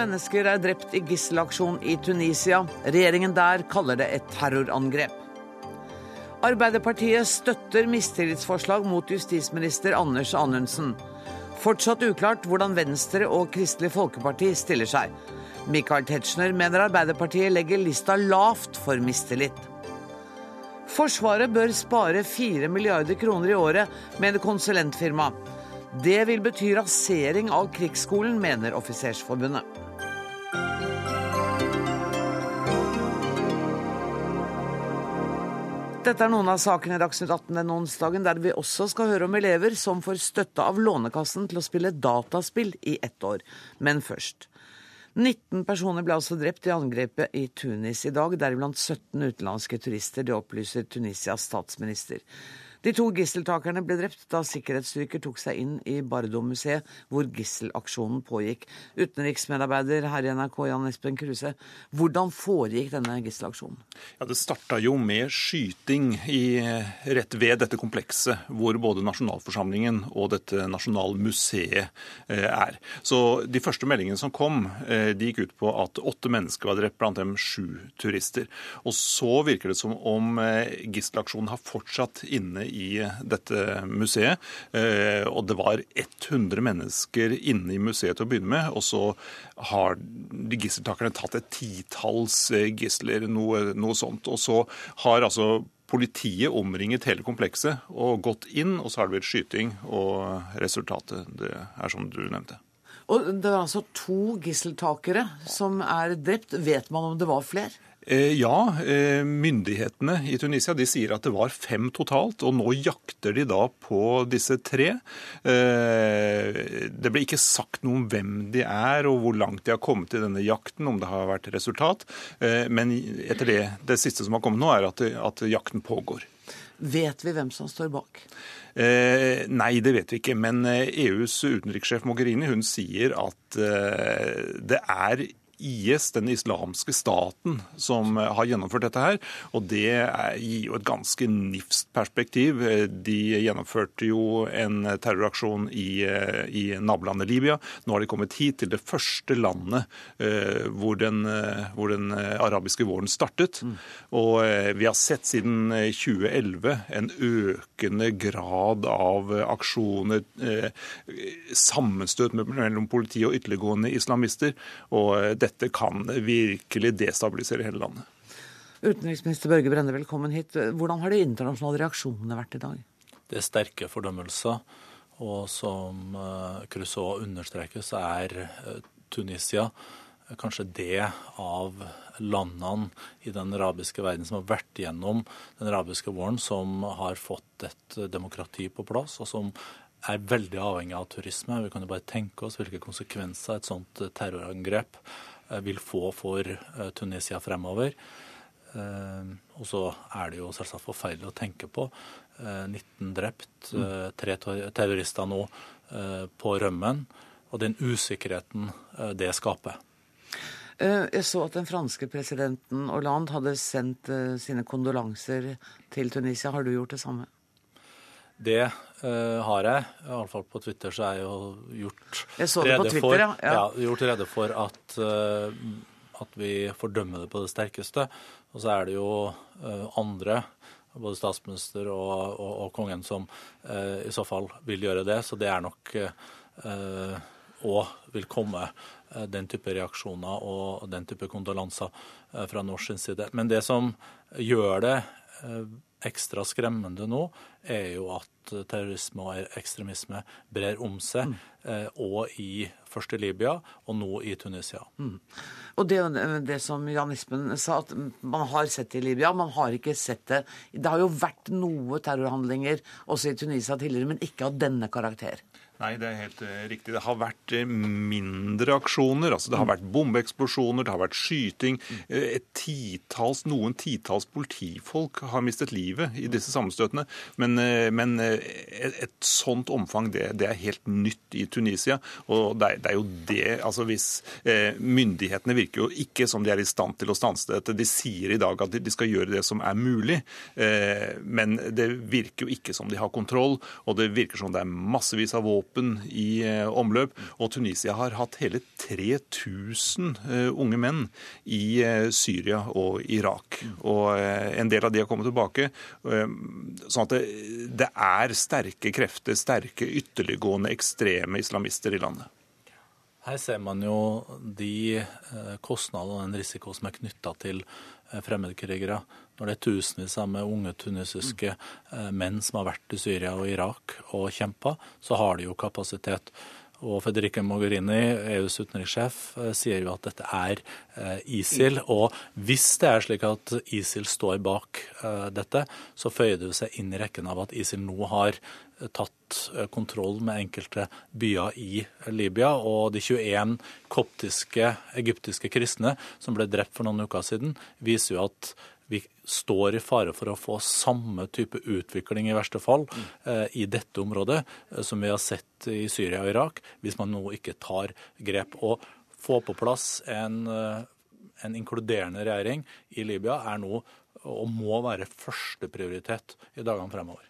mennesker er drept i gisselaksjon i Tunisia. Regjeringen der kaller det et terrorangrep. Arbeiderpartiet støtter mistillitsforslag mot justisminister Anders Anundsen. Fortsatt uklart hvordan Venstre og Kristelig Folkeparti stiller seg. Michael Tetzschner mener Arbeiderpartiet legger lista lavt for mistillit. Forsvaret bør spare 4 milliarder kroner i året, mener konsulentfirma. Det vil bety rasering av krigsskolen, mener Offisersforbundet. Dette er noen av sakene i Dagsnytt 18 denne onsdagen, der vi også skal høre om elever som får støtte av Lånekassen til å spille dataspill i ett år. Men først. 19 personer ble altså drept i angrepet i Tunis i dag, deriblant 17 utenlandske turister. Det opplyser Tunisias statsminister. De to gisseltakerne ble drept da sikkerhetsstyrker tok seg inn i Bardo-museet, hvor gisselaksjonen pågikk. Utenriksmedarbeider her i NRK, Jan Espen Kruse, hvordan foregikk denne gisselaksjonen? Ja, Det starta jo med skyting i, rett ved dette komplekset, hvor både nasjonalforsamlingen og dette nasjonalmuseet eh, er. Så De første meldingene som kom, eh, de gikk ut på at åtte mennesker var drept, blant dem sju turister. Og Så virker det som om eh, gisselaksjonen har fortsatt inne i dette museet. Eh, og det var 100 mennesker inne i museet til å begynne med. Og så har gisseltakerne tatt et titalls eh, gisler, noe, noe sånt. Og så har altså Politiet omringet hele komplekset og gått inn, og så har det blitt skyting. Og resultatet det er som du nevnte. Og Det er altså to gisseltakere som er drept. Vet man om det var flere? Eh, ja, eh, myndighetene i Tunisia de sier at det var fem totalt, og nå jakter de da på disse tre. Eh, det ble ikke sagt noe om hvem de er og hvor langt de har kommet i denne jakten, om det har vært resultat. Men etter det, det siste som har kommet nå, er at, at jakten pågår. Vet vi hvem som står bak? Eh, nei, det vet vi ikke. Men EUs utenrikssjef Mogherini hun sier at eh, det er IS, den islamske staten, som har gjennomført dette her. Og det gir jo et ganske nifst perspektiv. De gjennomførte jo en terroraksjon i, i nabolandet Libya. Nå har de kommet hit, til det første landet eh, hvor den, hvor den arabiske våren startet. Mm. Og eh, vi har sett siden 2011 en økende grad av aksjoner, eh, sammenstøt mellom politi og ytterliggående islamister. Og dette dette kan virkelig destabilisere hele landet. Utenriksminister Børge Brende, velkommen hit. Hvordan har de internasjonale reaksjonene vært i dag? Det er sterke fordømmelser. Og som eh, Crusoe understreker, så er eh, Tunisia kanskje det av landene i den arabiske verden som har vært gjennom den arabiske våren, som har fått et demokrati på plass, og som er veldig avhengig av turisme. Vi kan jo bare tenke oss hvilke konsekvenser et sånt terrorangrep Eh, vil få for eh, Tunisia fremover. Eh, og så er det jo selvsagt forferdelig å tenke på. 19 drept, tre terrorister nå på rømmen. Og den usikkerheten det skaper. Jeg så at den franske presidenten Hollande hadde sendt sine kondolanser til Tunisia. Har du gjort det samme? Det uh, har jeg. Iallfall på Twitter så er jeg jo gjort jeg så det på Twitter, for, ja. Ja. gjort rede for at, uh, at, vi fordømmer det på det sterkeste. Og så er det jo uh, andre, både statsminister og, og, og kongen, som i så fall vil gjøre det. Så det er nok og vil komme den type reaksjoner og den type kondolanser fra norsk side. Men det som gjør det ekstra skremmende nå, er jo at terrorisme og ekstremisme brer om seg, mm. eh, og i først i Libya, og nå i Tunisia. Mm. Og det, det som Jan Ispen sa, at man har sett det i Libya, man har ikke sett det Det har jo vært noe terrorhandlinger også i Tunisia tidligere, men ikke av denne karakter. Nei, det er helt uh, riktig. Det har vært uh, mindre aksjoner. altså Det har vært bombeeksplosjoner, det har vært skyting. Uh, et titalls, Noen titalls politifolk har mistet livet i disse sammenstøtene. Men, men et, sånt omfang, det, det, er helt nytt i Tunisia. Og det det er jo det altså hvis Myndighetene virker jo ikke som de er i stand til å stanse dette. De sier i dag at de skal gjøre det som er mulig, men det virker jo ikke som de har kontroll. Og det virker som det er massevis av våpen våpen i omløp. Og Tunisia har hatt hele 3000 unge menn i Syria og Irak. Og en del av de har kommet tilbake. Sånn at det, det er sterke krefter, sterke ytterliggående ekstreme islamister i landet. Her ser man jo de kostnader og den risiko som er knytta til Eh, fremmedkrigere. Når det er tusenvis av unge tunisiske eh, menn som har vært i Syria og Irak og kjempa, så har de jo kapasitet. Og Federica Mogherini, EUs utenrikssjef, eh, sier jo at dette er ISIL. Og hvis det er slik at ISIL står bak dette, så føyer det seg inn i rekken av at ISIL nå har tatt kontroll med enkelte byer i Libya. Og de 21 koptiske egyptiske kristne som ble drept for noen uker siden, viser jo at vi står i fare for å få samme type utvikling i verste fall eh, i dette området eh, som vi har sett i Syria og Irak, hvis man nå ikke tar grep. Og få på plass en, eh, en inkluderende regjering i Libya er nå og må være førsteprioritet i dagene fremover.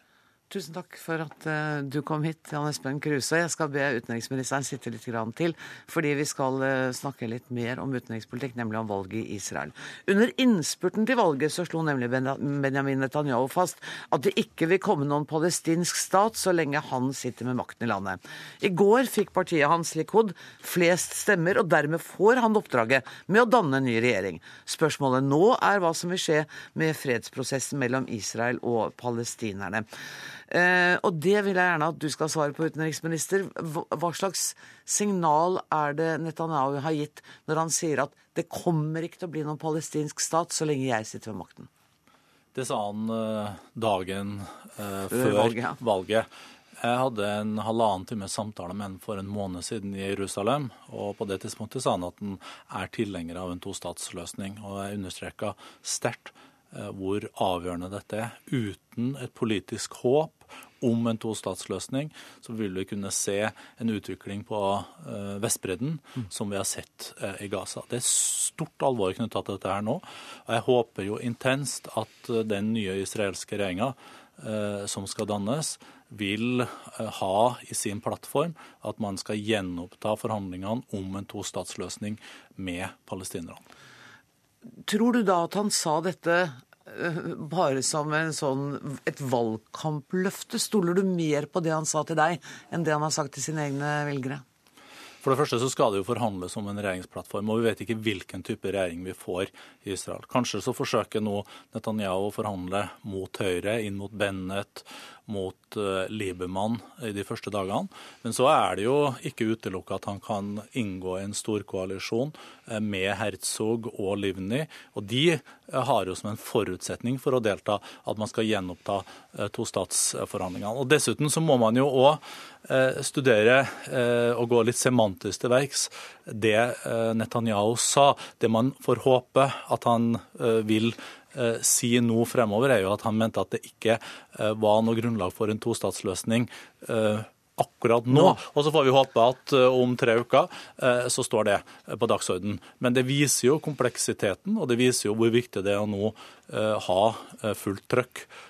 Tusen takk for at uh, du kom hit, Jan Espen Kruse. Jeg skal be utenriksministeren sitte litt grann til, fordi vi skal uh, snakke litt mer om utenrikspolitikk, nemlig om valget i Israel. Under innspurten til valget så slo nemlig Benjamin Netanyahu fast at det ikke vil komme noen palestinsk stat så lenge han sitter med makten i landet. I går fikk partiet hans Likud flest stemmer, og dermed får han oppdraget med å danne en ny regjering. Spørsmålet nå er hva som vil skje med fredsprosessen mellom Israel og palestinerne. Eh, og det vil jeg gjerne at du skal svare på, utenriksminister. Hva slags signal er det Netanyahu har gitt når han sier at det kommer ikke til å bli noen palestinsk stat så lenge jeg sitter ved makten? Det sa han eh, dagen eh, før valget. Ja. valget. Jeg hadde en halvannen time samtale med ham for en måned siden i Jerusalem. og På det tidspunktet sa han at han er tilhenger av en tostatsløsning. og Jeg understreka sterkt hvor avgjørende dette er. Uten et politisk håp om en tostatsløsning, så vil vi kunne se en utvikling på uh, Vestbredden mm. som vi har sett uh, i Gaza. Det er stort alvor knytta til dette her nå. og Jeg håper jo intenst at den nye israelske regjeringa som skal dannes, vil ha i sin plattform at man skal gjenoppta forhandlingene om en tostatsløsning med palestinerne. Tror du da at han sa dette eh, bare som sånn, et valgkampløfte? Stoler du mer på det han sa til deg, enn det han har sagt til sine egne velgere? For det første så skal det jo forhandles om en regjeringsplattform, og vi vet ikke hvilken type regjering vi får i Israel. Kanskje så forsøker nå Netanyahu å forhandle mot Høyre, inn mot Bennett, mot uh, Liebermann i de første dagene. Men så er det jo ikke utelukka at han kan inngå en storkoalisjon uh, med Herzog og Livni. Og de uh, har jo som en forutsetning for å delta at man skal gjenoppta tostatsforhandlingene. Og Dessuten så må man jo òg studere og gå litt semantisk til verks det Netanyahu sa. Det man får håpe at han vil Eh, si nå fremover, er jo at han mente at det ikke eh, var noe grunnlag for en tostatsløsning eh, akkurat nå. Og så får vi håpe at om tre uker så står det på dagsordenen. Men det viser jo kompleksiteten, og det viser jo hvor viktig det er å nå ha fullt trøkk Eh,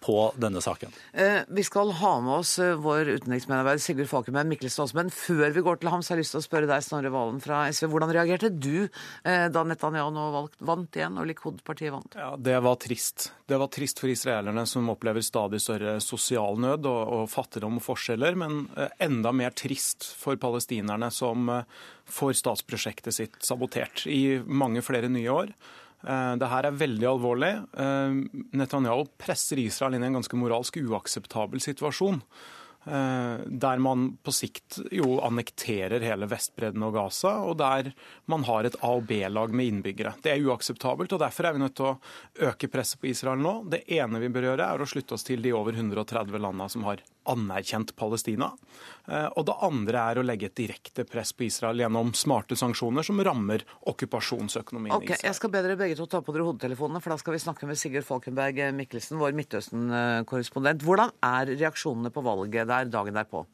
på denne saken. Eh, vi skal ha med oss eh, vår utenriksmedarbeider Sigurd Falkenberg Mikkelsen også, men før vi går til ham, så har jeg lyst til å spørre deg, Snorre Valen fra SV. Hvordan reagerte du da Netanyahu nå vant igjen, og Likud-partiet vant? Ja, Det var trist. Det var trist for israelerne, som opplever stadig større sosial nød og, og fattigdom og forskjeller, men enda mer trist for palestinerne, som får statsprosjektet sitt sabotert i mange flere nye år. Eh, det her er veldig alvorlig. Eh, Netanyahu presser Israel inn i en ganske moralsk uakseptabel situasjon. Eh, der man på sikt jo annekterer hele Vestbredden og Gaza, og der man har et A- og B-lag med innbyggere. Det er uakseptabelt, og derfor er vi nødt til å øke presset på Israel nå. Det ene vi bør gjøre, er å slutte oss til de over 130 landene som har anerkjent Palestina. Eh, og det andre er å legge et direkte press på Israel gjennom smarte sanksjoner som rammer okkupasjonsøkonomien okay, i Israel. Jeg skal be dere begge to ta på dere hodetelefonene, for da skal vi snakke med Sigurd Falkenberg Mikkelsen, vår Midtøsten-korrespondent. Hvordan er reaksjonene på valget der dagen derpå?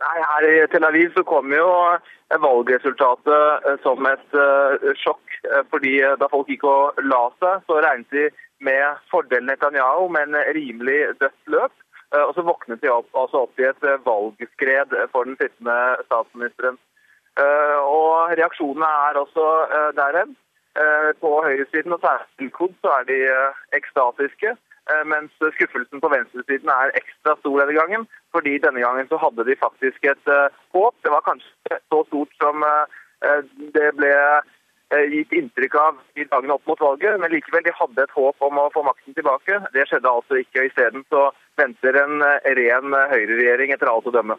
Nei, Her i Tel Aviv så kom jo valgresultatet eh, som et uh, sjokk. fordi Da folk gikk og la seg, så regnet de med fordelen Netanyahu med en rimelig dødt løp. Og så våknet de opp, altså opp i et valgskred for den sittende statsministeren. Og reaksjonene er også der hen. På høyresiden og særlig Likud så er de ekstatiske. Mens skuffelsen på venstresiden er ekstra stor denne gangen. Fordi denne gangen så hadde de faktisk et håp. Det var kanskje så stort som det ble Eh, gitt inntrykk av i dagene opp mot valget, men likevel de hadde et håp om å få makten tilbake. Det skjedde altså ikke. Isteden så venter en eh, ren eh, høyreregjering etter alt å dømme.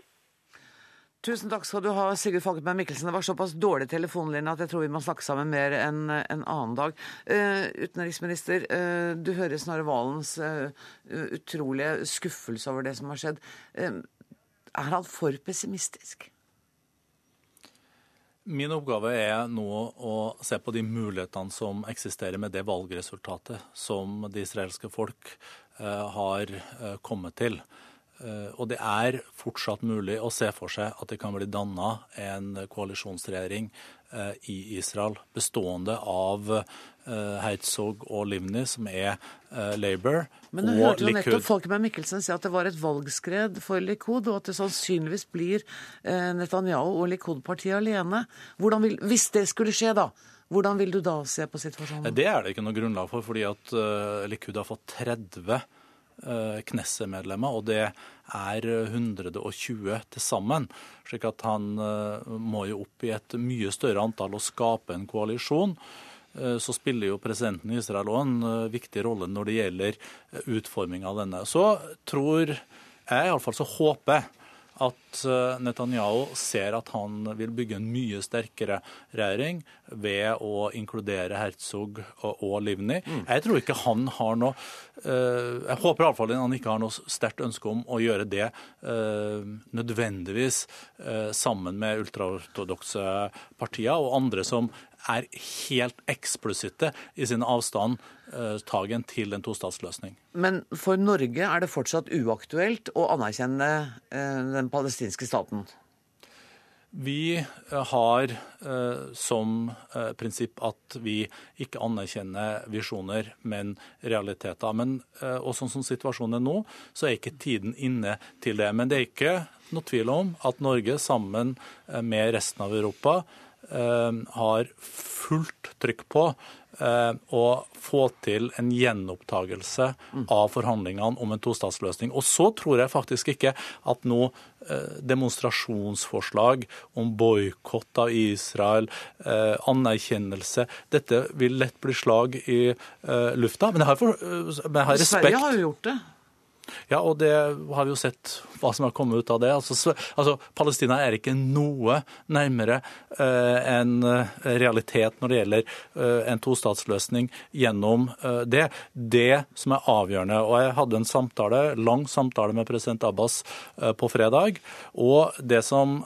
Tusen takk skal du ha, Sigurd Falkenberg Mikkelsen. Det var såpass dårlig telefonlinje at jeg tror vi må snakke sammen mer enn en annen dag. Uh, utenriksminister, uh, du hører Snorre Valens uh, utrolige skuffelse over det som har skjedd. er han for pessimistisk? Min oppgave er nå å se på de mulighetene som eksisterer med det valgresultatet som det israelske folk eh, har eh, kommet til. Eh, og det er fortsatt mulig å se for seg at det kan bli danna en koalisjonsregjering i Israel bestående av Herzog og Livni, som er Labour, Men du hørte jo nettopp Folkeberg Mikkelsen si at det var et valgskred for Likud, og at det sannsynligvis blir Netanyahu og Likud-partiet alene. Vil, hvis det skulle skje, da, hvordan vil du da se på situasjonen? Det er det ikke noe grunnlag for, fordi at Likud har fått 30 Knesset-medlemmer, og det er 120 til sammen. slik at han må jo opp i et mye større antall og skape en koalisjon. Så spiller jo presidenten i Israel òg en viktig rolle når det gjelder utforming av denne. Så tror jeg, iallfall så håper jeg, at Netanyahu ser at han vil bygge en mye sterkere regjering ved å inkludere Herzog og Livni. Mm. Jeg tror ikke han har noe Jeg håper iallfall han ikke har noe sterkt ønske om å gjøre det nødvendigvis sammen med ultraortodokse partier og andre som er helt eksplisitte i sin avstandtagen til en tostatsløsning. Men for Norge er det fortsatt uaktuelt å anerkjenne den palestinske staten? Vi har eh, som eh, prinsipp at vi ikke anerkjenner visjoner, men realiteter. Men, eh, og sånn som situasjonen er nå, så er ikke tiden inne til det. Men det er ikke noe tvil om at Norge sammen med resten av Europa Eh, har fullt trykk på eh, å få til en gjenopptagelse av forhandlingene om en tostatsløsning. Og så tror jeg faktisk ikke at noe eh, demonstrasjonsforslag om boikott av Israel, anerkjennelse Dette vil lett bli slag i lufta. Men jeg har respekt Sverige har jo gjort det. Ja, og det har vi jo sett hva som har kommet ut av det. Altså, altså Palestina er ikke noe nærmere uh, en eh, realitet når det gjelder uh, en tostatsløsning gjennom uh, det. Det som er avgjørende. Og jeg hadde en samtale, lang samtale med president Abbas på fredag. og det som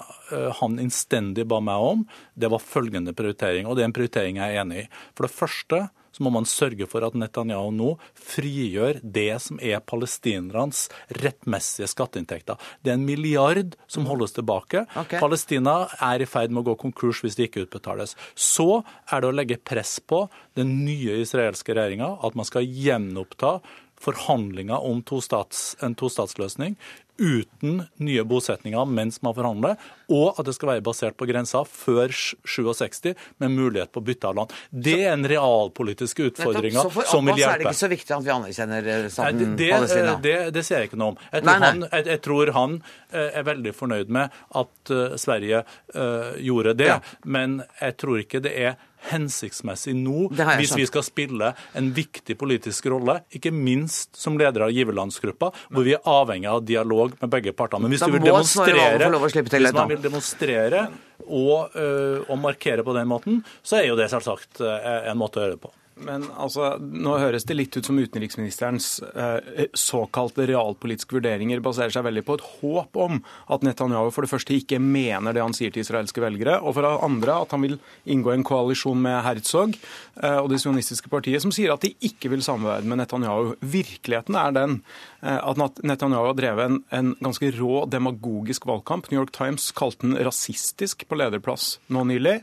han innstendig ba meg om, det var følgende prioritering. Og det er en prioritering jeg er enig i. For det første så må man sørge for at Netanyahu nå frigjør det som er palestinernes rettmessige skatteinntekter. Det er en milliard som holdes tilbake. Okay. Palestina er i ferd med å gå konkurs hvis det ikke utbetales. Så er det å legge press på den nye israelske regjeringa at man skal gjenoppta forhandlinger om tostats, en tostatsløsning uten nye bosetninger mens man forhandler, og at det skal være basert på grensa før 67, med mulighet på bytte av land. Det er en realpolitisk utfordring som vil hjelpe. Så er det ikke så viktig at vi anerkjenner eh, det, Palestina? Det, det, ser jeg ikke noe om. Jeg tror, nei, nei. Han, jeg, jeg tror, Han, eh, er veldig fornøyd med at Sverige uh, gjorde det, ja. men jeg tror ikke det er hensiktsmessig nå hvis vi skal spille en viktig politisk rolle, ikke minst som leder av giverlandsgruppa, hvor vi er avhengig av dialog med begge parter. Men hvis, du vil demonstrere, hvis man vil demonstrere og, øh, og markere på den måten, så er jo det selvsagt øh, en måte å gjøre det på. Men altså, Nå høres det litt ut som utenriksministerens eh, såkalte realpolitiske vurderinger baserer seg veldig på et håp om at Netanyahu for det første ikke mener det han sier til israelske velgere, og for det andre at han vil inngå en koalisjon med Herzog eh, og det sionistiske partiet, som sier at de ikke vil samarbeide med Netanyahu. Virkeligheten er den eh, at Netanyahu har drevet en, en, ganske rå demagogisk valgkamp. New York Times kalte den rasistisk på lederplass nå nylig,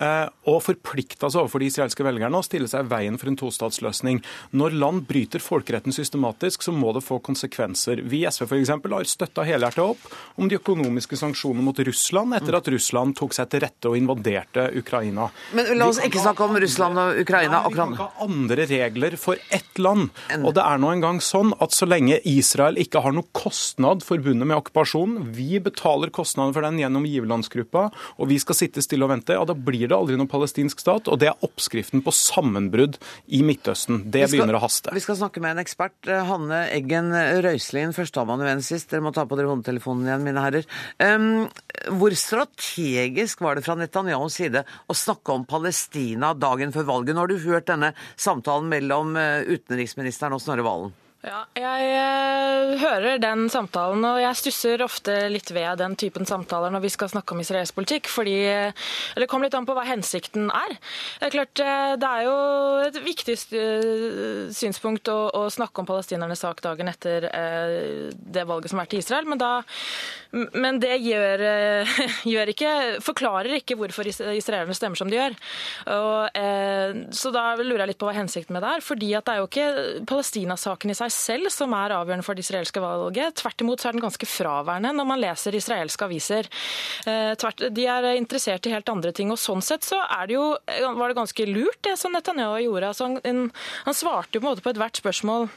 eh, og forplikta seg overfor de israelske velgerne å stille seg veien for en tostatsløsning. Når land bryter folkeretten systematisk, så må det få konsekvenser. Vi i SV eksempel, har støtta helhjertet opp om de økonomiske sanksjonene mot Russland etter at Russland tok seg til rette og invaderte Ukraina. Men la oss ikke snakke om Russland og Ukraina. Nei, vi kan ikke ha andre regler for ett land. Og det er nå engang sånn at så lenge Israel ikke har noe kostnad forbundet med okkupasjonen, vi betaler kostnaden for den gjennom giverlandsgruppa, og vi skal sitte stille og vente, ja, da blir det aldri noen palestinsk stat. Og det er oppskriften på sammenbrudd i Midtøsten. Det skal, begynner å haste. Vi skal snakke med en ekspert. Hanne Eggen Røiselin, førsteamanuensis. Dere må ta på dere hodetelefonen igjen, mine herrer. Um, hvor strategisk var det fra Netanyahus side å snakke om Palestina dagen før valget? Nå har du hørt denne samtalen mellom eh, utenriksministeren og Snorre Valen. Ja, jeg eh, hører den samtalen, og jeg stusser ofte litt ved den typen samtaler når vi skal snakke om israelsk politikk, fordi Det kommer litt an på hva hensikten er. Det er klart, eh, det er jo et viktig synspunkt å, å snakke om palestinernes sak dagen etter det valget som har vært i Israel, men, da, men det gjør, gjør, ikke, forklarer ikke hvorfor israelerne stemmer som de gjør. Og, så da lurer jeg litt på hva hensikten med det er, fordi at det er jo ikke Palestina-saken i seg selv som er avgjørende for det israelske valget. Tvert imot så er den ganske fraværende når man leser israelske aviser. Tvert, de er interessert i helt andre ting. og Sånn sett så det jo, var det ganske lurt det som Netanyahu gjorde. Altså han, han svarte jo på en måte på ethvert spørsmål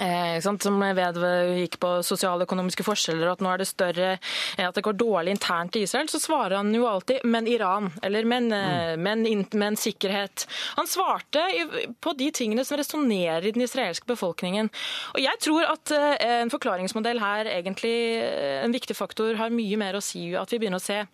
Eh, som gikk på sosialøkonomiske forskjeller, og at nå er det større eh, at det går dårlig internt i Israel, så svarer han jo alltid 'men Iran', eller 'men, eh, mm. men, men sikkerhet'. Han svarte på de tingene som resonnerer i den israelske befolkningen. Og jeg tror at eh, en forklaringsmodell her egentlig eh, en viktig faktor har mye mer å si at vi begynner å se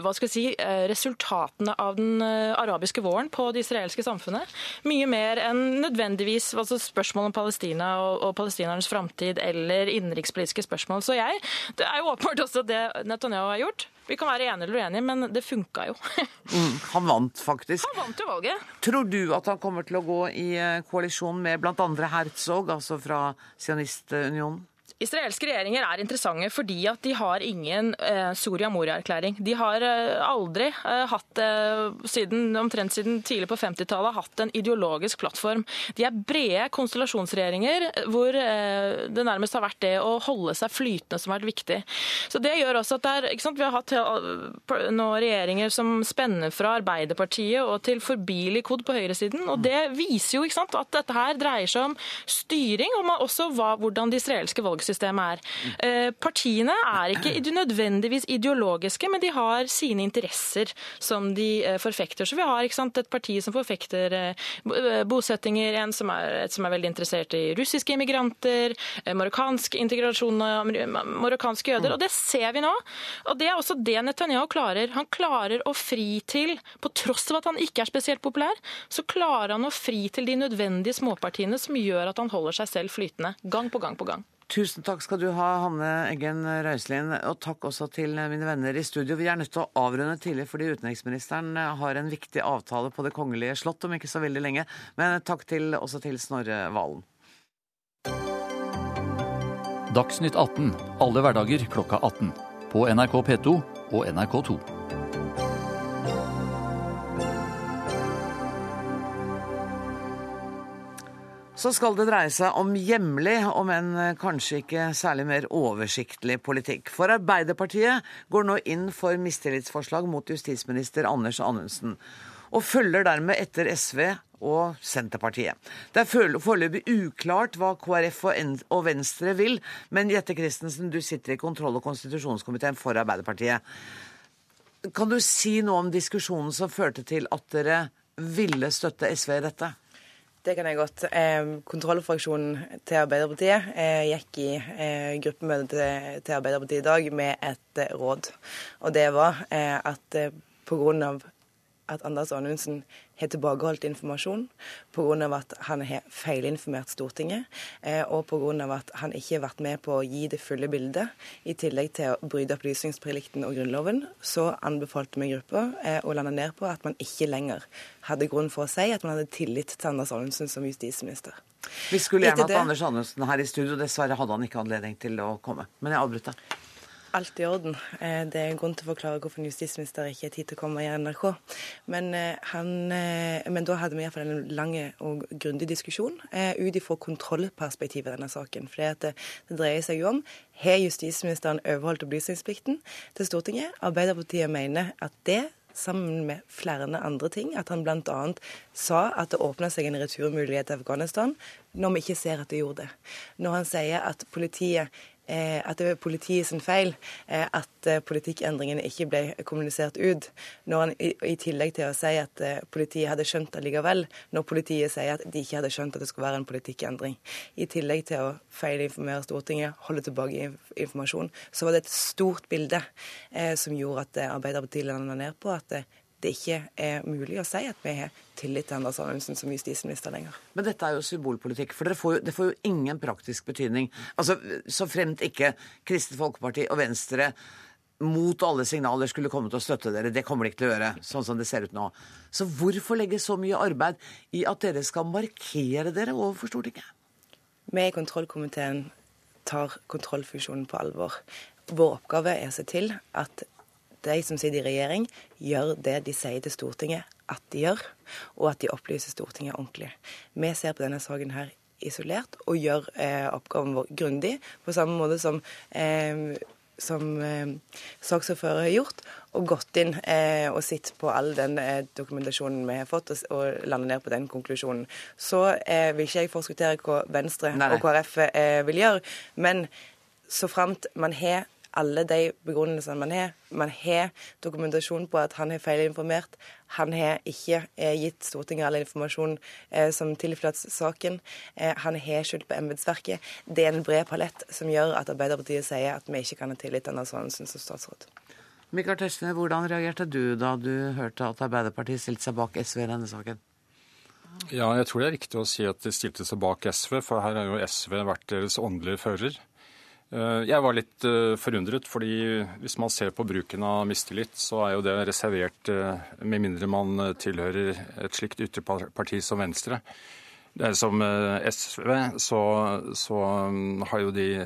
hva skal jeg si, eh, resultatene av den eh, arabiske våren på det israelske samfunnet. Mye mer enn nødvendigvis altså spørsmål om Palestina og, og palestinernes framtid eller innenrikspolitiske spørsmål. Så jeg, Det er jo åpenbart også det Netanyahu har gjort. Vi kan være enige eller uenige, men det funka jo. mm, han vant faktisk. Han vant jo valget. Tror du at han kommer til å gå i eh, koalisjon med bl.a. Herzog, altså fra Sionistunionen? Israelske regjeringer er interessante fordi at de har ingen eh, Soria Moria-erklæring. De har eh, aldri eh, hatt, eh, siden, omtrent siden tidlig på 50-tallet, hatt en ideologisk plattform. De er brede konstellasjonsregjeringer hvor eh, det nærmest har vært det å holde seg flytende som har vært viktig. Så det gjør også at er, sant, Vi har hatt eh, nå regjeringer som spenner fra Arbeiderpartiet og til forbi kod på høyresiden. og Det viser jo sant, at dette her dreier seg om styring, og også hva, hvordan de israelske valg valgsystemet er. Eh, partiene er ikke nødvendigvis ideologiske, men de har sine interesser som de eh, forfekter. Så vi har sant, et parti som forfekter eh, bosettinger, en som er, som er veldig interessert i russiske immigranter, marokkansk integrasjon av marokkanske jøder. Og det ser vi nå. Og det er også det Netanyahu klarer. Han klarer å fri til, på tross av at han ikke er spesielt populær, så klarer han å fri til de nødvendige småpartiene som gjør at han holder seg selv flytende, gang på gang på gang. Tusen takk skal du ha, Hanne Eggen Røiselin. Og takk også til mine venner i studio. Vi er nødt til å avrunde tidlig fordi utenriksministeren har en viktig avtale på Det kongelige slott om ikke så veldig lenge. Men takk til, også til Snorre Valen. Dagsnytt 18 alle hverdager klokka 18. På NRK P2 og NRK2. Så skal det dreie seg om hjemlig, om en eh, kanskje ikke særlig mer oversiktlig politikk. For Arbeiderpartiet går nå inn for mistillitsforslag mot justisminister Anders Anundsen. Og følger dermed etter SV og Senterpartiet. Det er foreløpig uklart hva KrF og Venstre vil, men Jette Christensen, du sitter i kontroll- og konstitusjonskomiteen for Arbeiderpartiet. Kan du si noe om diskusjonen som førte til at dere ville støtte SV i dette? Det kan jeg godt. Eh, kontrollfraksjonen til Arbeiderpartiet eh, gikk i eh, gruppemøte til, Arbeiderpartiet i dag med et råd. Og det var at pga at Anders Anundsen har tilbakeholdt informasjon pga. at han har feilinformert Stortinget, eh, og pga. at han ikke har vært med på å gi det fulle bildet, i tillegg til å bryte opplysningsplikten og Grunnloven, så anbefalte vi gruppa eh, å lande ned på at man ikke lenger hadde grunn for å si at man hadde tillit til Anders Anundsen som justisminister. Vi skulle gjerne hatt Anders Anundsen her i studio, dessverre hadde han ikke anledning til å komme. Men jeg avbryter. Alt i orden. Eh, det er en grunn til å forklare hvorfor en justisminister ikke har tid til å komme i NRK. Men, eh, han, eh, men da hadde vi iallfall en lang og grundig diskusjon ut ifra kontrollperspektivet i denne saken. For det, det dreier seg jo om har justisministeren overholdt opplysningsplikten til Stortinget. Arbeiderpartiet mener at det sammen med flere andre ting. At han bl.a. sa at det åpna seg en returmulighet til Afghanistan, når vi ikke ser at det gjorde det. Når han sier at politiet at det er politiet sin feil eh, at eh, politikkendringene ikke ble kommunisert ut. Når han i, tillegg til å si at politiet hadde skjønt det likevel, når politiet sier at de ikke hadde skjønt at det skulle være en politikkendring. I tillegg til å feilinformere Stortinget, holde tilbake informasjon, så var det et stort bilde eh, som gjorde at Arbeiderpartiet landa ned på at det ikke er mulig å si at vi har tillit til Anders Anundsen som justisminister lenger. Men dette er jo symbolpolitikk, for får jo, det får jo ingen praktisk betydning. Altså, Så fremt ikke Kristelig Folkeparti og Venstre mot alle signaler skulle komme til å støtte dere. Det kommer de ikke til å gjøre, sånn som det ser ut nå. Så hvorfor legge så mye arbeid i at dere skal markere dere overfor Stortinget? Vi i kontrollkomiteen tar kontrollfunksjonen på alvor. Vår oppgave er å se til at de som sitter i regjering, gjør det de sier til Stortinget at de gjør, og at de opplyser Stortinget ordentlig. Vi ser på denne saken her isolert og gjør eh, oppgaven vår grundig, på samme måte som, eh, som eh, saksordfører har gjort, og gått inn eh, og sett på all den eh, dokumentasjonen vi har fått, og, og landet ned på den konklusjonen. Så eh, vil ikke jeg forskuttere hva Venstre nei, og KrF vil gjøre, men så framt man har alle de begrunnelsene man har. Man har dokumentasjon på at han har feilinformert. Han har ikke eh, gitt Stortinget all informasjon eh, som tilflatt saken. Eh, han har skyldt på embetsverket. Det er en bred palett som gjør at Arbeiderpartiet sier at vi ikke kan ha tillit til Anders Anundsen som statsråd. Mikael Tetzschner, hvordan reagerte du da du hørte at Arbeiderpartiet stilte seg bak SV i denne saken? Ja, jeg tror det er riktig å si at de stilte seg bak SV, for her har jo SV vært deres åndelige fører. Eh, jeg var litt eh, forundret, fordi hvis man ser på bruken av mistillit, så er jo det reservert eh, med mindre man tilhører et slikt ytterparti som Venstre. Som SV, så, så, mm, har jo de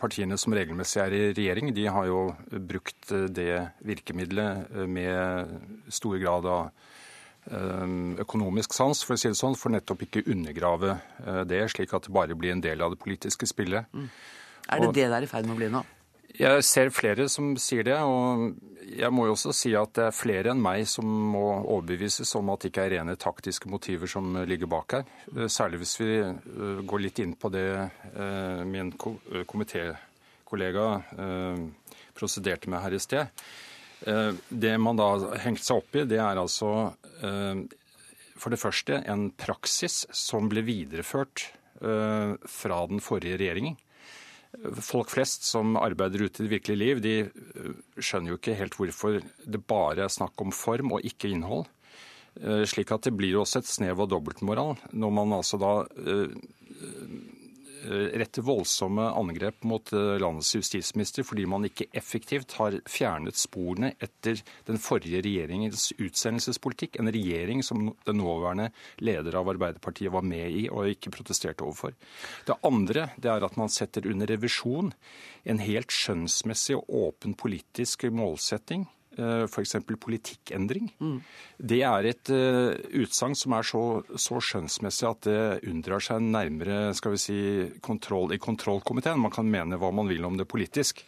partiene som regelmessig er i regjering, de har jo brukt det virkemidlet med stor grad av økonomisk sans, for å si det sånn, for nettopp ikke undergrave det, slik at det bare blir en del av det politiske spillet. Mm. Er det og, det det er i ferd med å bli nå? Jeg ser flere som sier det, og jeg må jo også si at det er flere enn meg som må overbevises om at det ikke er rene taktiske motiver som ligger bak her. Særlig hvis vi øh, går litt inn på det øh, min komitékollega prosederte med her i sted. Det man da har hengt seg opp i, det er altså for det første en praksis som ble videreført fra den forrige regjeringen folk flest som arbeider ute i det virkelige liv, de eh, skjønner jo ikke helt hvorfor det bare er snakk om form og ikke innhold. Eh, slik at det blir også et snev av dobbeltmoral når man altså da eh, retter voldsomme angrep mot eh, landets justisminister fordi man ikke effektivt har fjernet sporene etter den forrige regjeringens utsendelsespolitikk. En regjering som den nåværende leder av Arbeiderpartiet var med i og ikke protesterte overfor. Det andre det er at man setter under revisjon en helt skjønnsmessig og åpen politisk målsetting Eh, f.eks. politikkendring. Mm. Det er et uh, utsagn som er så, så, skjønnsmessig at det unndrar seg nærmere skal vi si, kontroll i kontrollkomiteen. Man kan mene hva man vil om det politisk.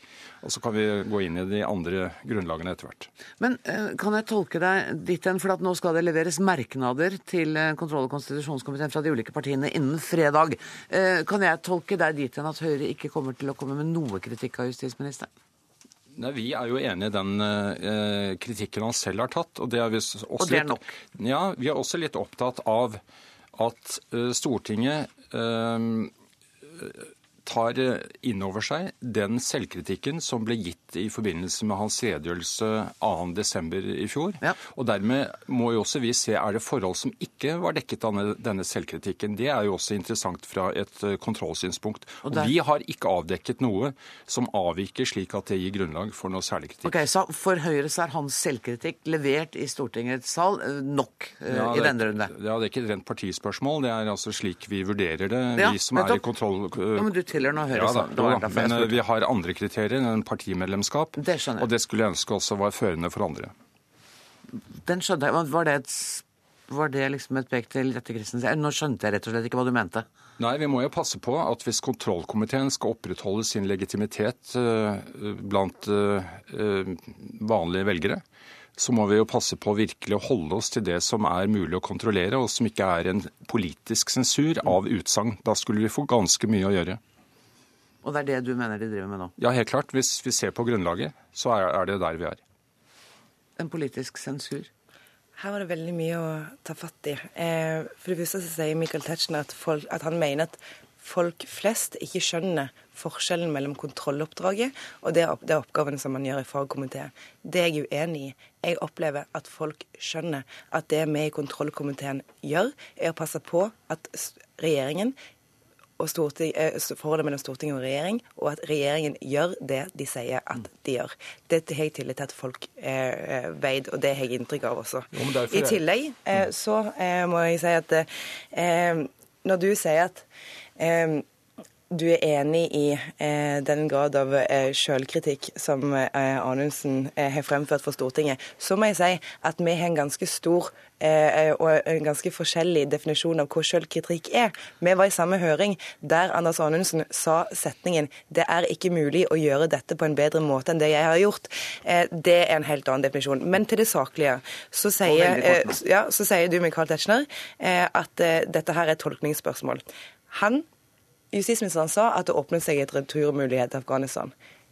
Og så kan vi gå inn i de andre grunnlagene etter hvert. Men uh, kan jeg tolke deg dit hen, for at nå skal det leveres merknader til kontroll- og konstitusjonskomiteen fra de ulike partiene innen fredag. Kan jeg tolke deg dit hen at Høyre ikke kommer til å komme med noe kritikk av justisministeren? Nei, Vi er jo enig i den eh, kritikken han selv har tatt. Og det er, vi også og det er nok? Litt, ja, vi er også litt opptatt av at eh, Stortinget eh, tar eh, inn over seg den selvkritikken som ble gitt i forbindelse med hans redegjørelse 2.12. i fjor. Ja. Og dermed må jo også vi se er det forhold som ikke var dekket av denne selvkritikken. Det er jo også interessant fra et eh, kontrollsynspunkt. Og, der... og Vi har ikke avdekket noe som avviker slik at det gir grunnlag for noe særlig kritikk. Okay, Så for Høyre så er hans selvkritikk levert i Stortingets sal eh, nok ja, i denne runde? Ja, det er ikke et rent partispørsmål. Det er altså slik vi vurderer det, ja, vi som er i kontroll... Ja, men du stiller nå, Høyre. Ja da, da, men eh, vi har andre kriterier enn partimedlemskap. Det skjønner jeg. Og det skulle jeg ønske også var førende for andre. Den skjønte jeg. Var det, et, var det liksom et pek til Jette Christensen? Nå skjønte jeg rett og slett ikke hva du mente. Nei, vi må jo passe på at hvis kontrollkomiteen skal opprettholde sin legitimitet uh, blant uh, vanlige velgere, så må vi jo passe på virkelig å holde oss til det som er mulig å kontrollere, og som ikke er en politisk sensur av utsagn. Da skulle vi få ganske mye å gjøre. Og det er det du mener de driver med nå? Ja, helt klart. Hvis vi ser på grunnlaget, så er det der vi er. En politisk sensur? Her var det veldig mye å ta fatt i. Eh, for det første så sier Michael Tetzschner at, at han mener at folk flest ikke skjønner forskjellen mellom kontrolloppdraget og det, opp- det oppgavene som man gjør i fagkomiteen. Det er jeg uenig i. Jeg opplever at folk skjønner at det vi i kontrollkomiteen gjør, er å passe på at regjeringen forholdet mellom storting og regjering, og at regjeringen gjør det de sier at de gjør. Dette har jeg tillit til at folk eh, eh, vet, og det har jeg inntrykk av også. Jo, I tillegg eh, så eh, må jeg si at eh, når du sier at eh, du er enig i eh, den grad av eh, selvkritikk som eh, Anundsen eh, har fremført for Stortinget, så må jeg si at vi har en ganske stor eh, og en ganske forskjellig definisjon av hva selvkritikk er. Vi var i samme høring der Anders Anundsen sa setningen 'Det er ikke mulig å gjøre dette på en bedre måte enn det jeg har gjort'. Eh, det er en helt annen definisjon. Men til det saklige, så sier, ja, så sier du, Michael Tetzschner, at dette her er et tolkningsspørsmål. Han Justisministeren sa at det åpnet seg et returmulighet til Afghanistan.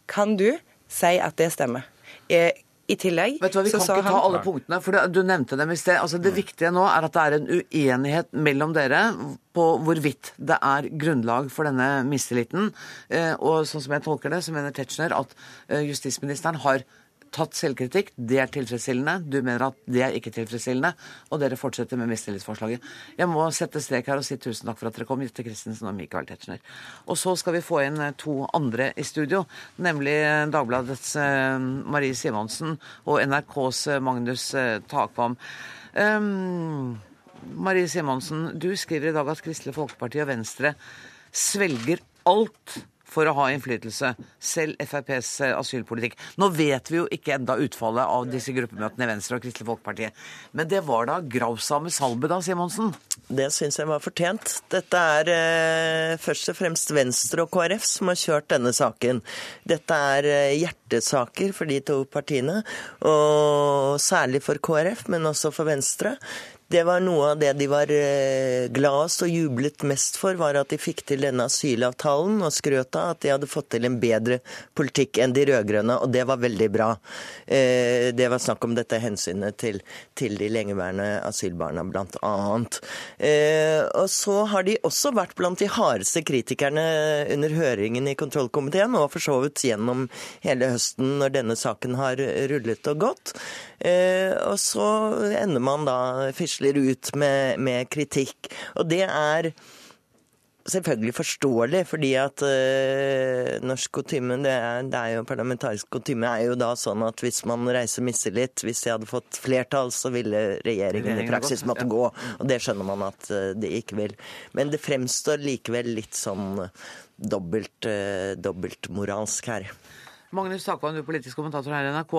Kan du si at det stemmer? Eh, I tillegg Vet du hva, Vi så kan ikke ta han alle punktene, for det- du nevnte dem i sted. Altså, det viktige nå er at det er en uenighet mellom dere på hvorvidt det er grunnlag for denne mistilliten. Eh, Og sånn som jeg tolker det, så mener Tetzschner at eh, justisministeren har tatt selvkritikk. Det er tilfredsstillende. Du mener at det er ikke tilfredsstillende. Og dere fortsetter med mistillitsforslaget. Jeg må sette strek her og si tusen takk for at dere kom, Jette Christensen og Michael Tetzschner. Og så skal vi få inn eh, to andre i studio, nemlig eh, Dagbladets eh, Marie Simonsen og NRKs Magnus Takvam. Um, Marie Simonsen, du skriver i dag at Kristelig Folkeparti og Venstre svelger alt for å ha innflytelse, selv FrPs eh, asylpolitikk. Nå vet vi jo ikke enda utfallet av disse gruppemøtene i Venstre og Kristelig Folkeparti, men det var da gravsame salbe da, Simonsen? Det syns jeg var fortjent. Dette er eh, først og fremst Venstre og KrF som har kjørt denne saken. Dette er eh, hjertesaker for de to partiene, og særlig for KrF, men også for Venstre. Det var noe av det de var eh, gladest og jublet mest for, var at de fikk til denne asylavtalen, og skrøt av at de hadde fått til en bedre politikk enn de rød-grønne, og det var veldig bra. Eh, Det var snakk om dette hensynet til, til de lengeværende asylbarna, blant annet. Eh, Og så har de også vært blant de hardeste kritikerne under høringen i kontrollkomiteen, og for så vidt gjennom hele høsten når denne saken har rullet og gått. Og så ender man da fisler ut med, med kritikk. Og det er selvfølgelig forståelig, fordi at øh, norsk kutyme, det, er- det er jo parlamentarisk kutyme, er jo da sånn at hvis man reiser mistillit, hvis de hadde fått flertall, så ville regjeringen i praksis måtte gå. Og det skjønner man at øh, de ikke vil. Men det fremstår likevel litt sånn dobbelt, øh, dobbelt her. Magnus Takvann, du er politisk kommentator her i NRK.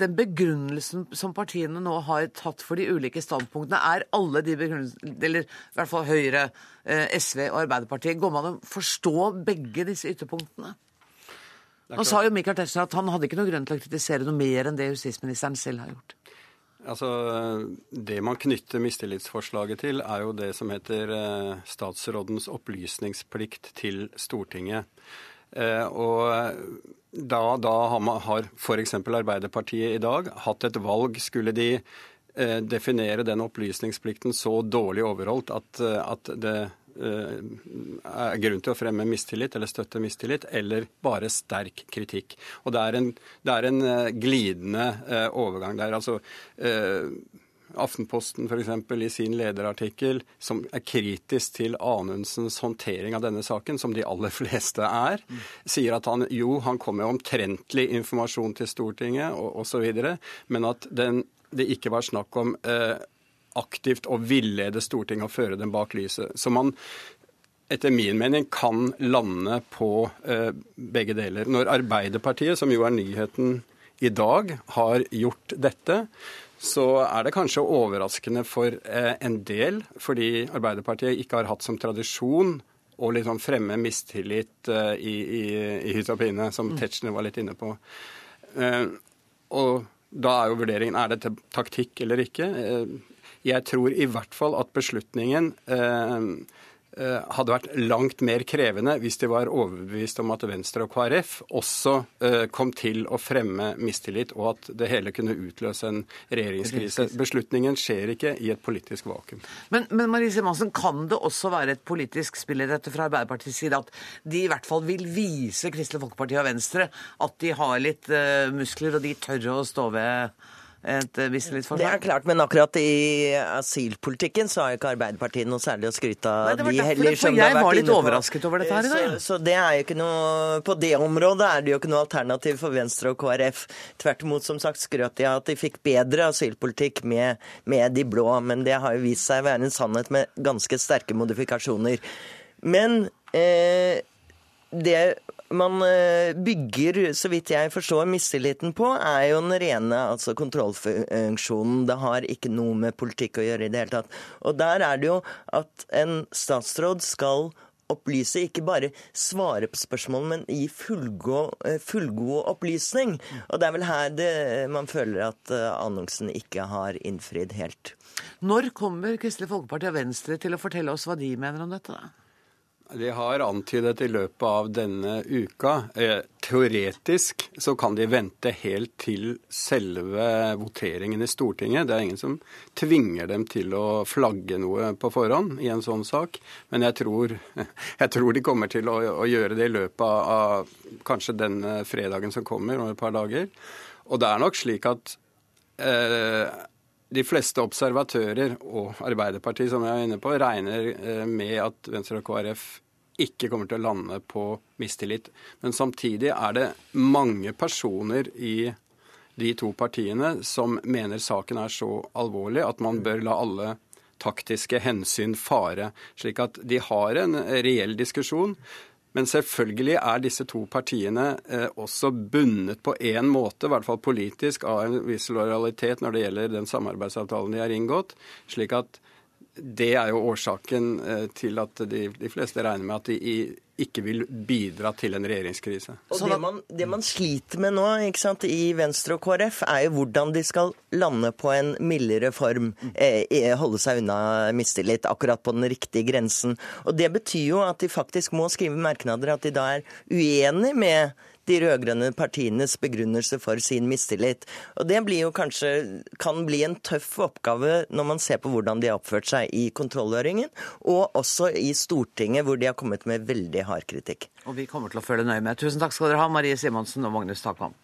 Den begrunnelsen som partiene nå har tatt for de ulike standpunktene, er alle de begrunnelsene, eller i hvert fall Høyre, eh, SV og Arbeiderpartiet, går man an å forstå begge disse ytterpunktene? Nå sa jo Michael Tetzschner at han hadde ikke noe grunn til å kritisere noe mer enn det justisministeren selv har gjort. Altså, Det man knytter mistillitsforslaget til, er jo det som heter eh, statsrådens opplysningsplikt til Stortinget. Eh, og da, da har, f.eks. Arbeiderpartiet i dag hatt et valg. Skulle de eh, definere den opplysningsplikten så dårlig overholdt at, eh, at det er grunn til å fremme mistillit eller støtte mistillit, eller bare sterk kritikk. Og det er en, det er en glidende overgang der. Altså, Aftenposten eksempel, i sin lederartikkel, som er kritisk til Anundsens håndtering av denne saken, som de aller fleste er, sier at han jo, han kom med omtrentlig informasjon til Stortinget osv., men at den, det ikke var snakk om eh, aktivt å villede Stortinget og føre dem bak lyset. Så man etter min mening kan lande på eh, begge deler. Når Arbeiderpartiet, som jo er nyheten i dag, har gjort dette, så er det kanskje overraskende for eh, en del, fordi Arbeiderpartiet ikke har hatt som tradisjon å liksom fremme mistillit eh, i, i, i hytt og pine, som mm. Tetzschner var litt inne på. Eh, og da er jo vurderingen er det taktikk eller ikke. Jeg tror i hvert fall at beslutningen hadde vært langt mer krevende hvis de var overbevist om at Venstre og KrF også eh, kom til å fremme mistillit, og at det hele kunne utløse en regjeringskrise. Beslutningen skjer ikke i et politisk vakuum. Men, men Marie Simonsen, kan det også være et politisk spill i dette fra Arbeiderpartiets side at de i hvert fall vil vise Kristelig Folkeparti og Venstre at de har litt uh, muskler, og de tør å stå ved et mistillitsforslag? Det er klart, men akkurat i asylpolitikken så har ikke Arbeiderpartiet noe særlig å skryte av. Nei, det var derfor, de for jeg var litt overrasket over dette her i dag. Så, så, det er jo ikke noe På det området er det jo ikke noe alternativ for Venstre og KrF. Tvert imot, som sagt, skrøt de av at de fikk bedre asylpolitikk med, med de blå. Men det har jo vist seg å være en sannhet med ganske sterke modifikasjoner. Men eh, det man eh, bygger, så vidt jeg forstår, mistilliten på, er jo den rene altså kontrollfunksjonen. Det har ikke noe med politikk å gjøre i det hele tatt. Og der er det jo at en statsråd skal opplyse, ikke bare svare på spørsmål, men gi fullgod, eh, fullgod opplysning. Og det er vel her det, man føler at eh, annonsen ikke har innfridd helt. Når kommer Kristelig Folkeparti og Venstre til å fortelle oss hva de mener om dette? da? De har antydet i løpet av denne uka. Eh, teoretisk så kan de vente helt til selve voteringen i Stortinget. Det er ingen som tvinger dem til å flagge noe på forhånd i en sånn sak. Men jeg tror, jeg tror de kommer til å, å, gjøre det i løpet av, kanskje denne fredagen som kommer, om et par dager. Og det er nok slik at eh, de fleste observatører og Arbeiderpartiet, som jeg er inne på, regner eh, med at Venstre og KrF ikke kommer til å lande på mistillit. Men samtidig er det mange personer i de to partiene som mener saken er så alvorlig at man bør la alle taktiske hensyn fare. Slik at de har en reell diskusjon. Men selvfølgelig er disse to partiene eh, også bundet på én måte, i hvert fall politisk, av en viss lojalitet når det gjelder den samarbeidsavtalen de har inngått. slik at det er jo årsaken eh, til at de, de, fleste regner med at de ikke vil bidra til en regjeringskrise. Og det man, det man sliter med nå sant, i Venstre og KrF, er jo hvordan de skal lande på en mildere form. Eh, holde seg unna mistillit, akkurat på den riktige grensen. Og Det betyr jo at de faktisk må skrive merknader at de da er uenig med de rød-grønne partienes begrunnelse for sin mistillit. Og Det blir jo kanskje, kan bli en tøff oppgave når man ser på hvordan de har oppført seg i kontrollhøringen, og også i Stortinget, hvor de har kommet med veldig hard kritikk. Og vi kommer til å følge nøye med. Tusen takk skal dere ha, Marie Simonsen og Magnus Takvam.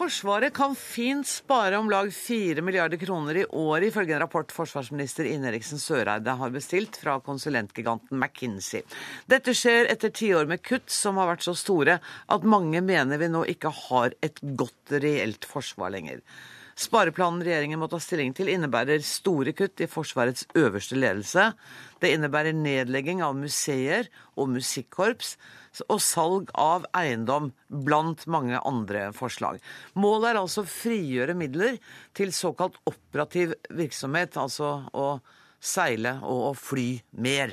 Forsvaret kan fint spare om lag 4 milliarder kroner i året, ifølge en rapport forsvarsminister Ine Eriksen Søreide har bestilt fra konsulentgiganten McKinsey. Dette skjer etter tiår med kutt som har vært så store at mange mener vi nå ikke har et godt reelt forsvar lenger. Spareplanen regjeringen må ta stilling til, innebærer store kutt i Forsvarets øverste ledelse. Det innebærer nedlegging av museer og musikkorps og salg av eiendom, blant mange andre forslag. Målet er altså å frigjøre midler til såkalt operativ virksomhet, altså å seile og å fly mer.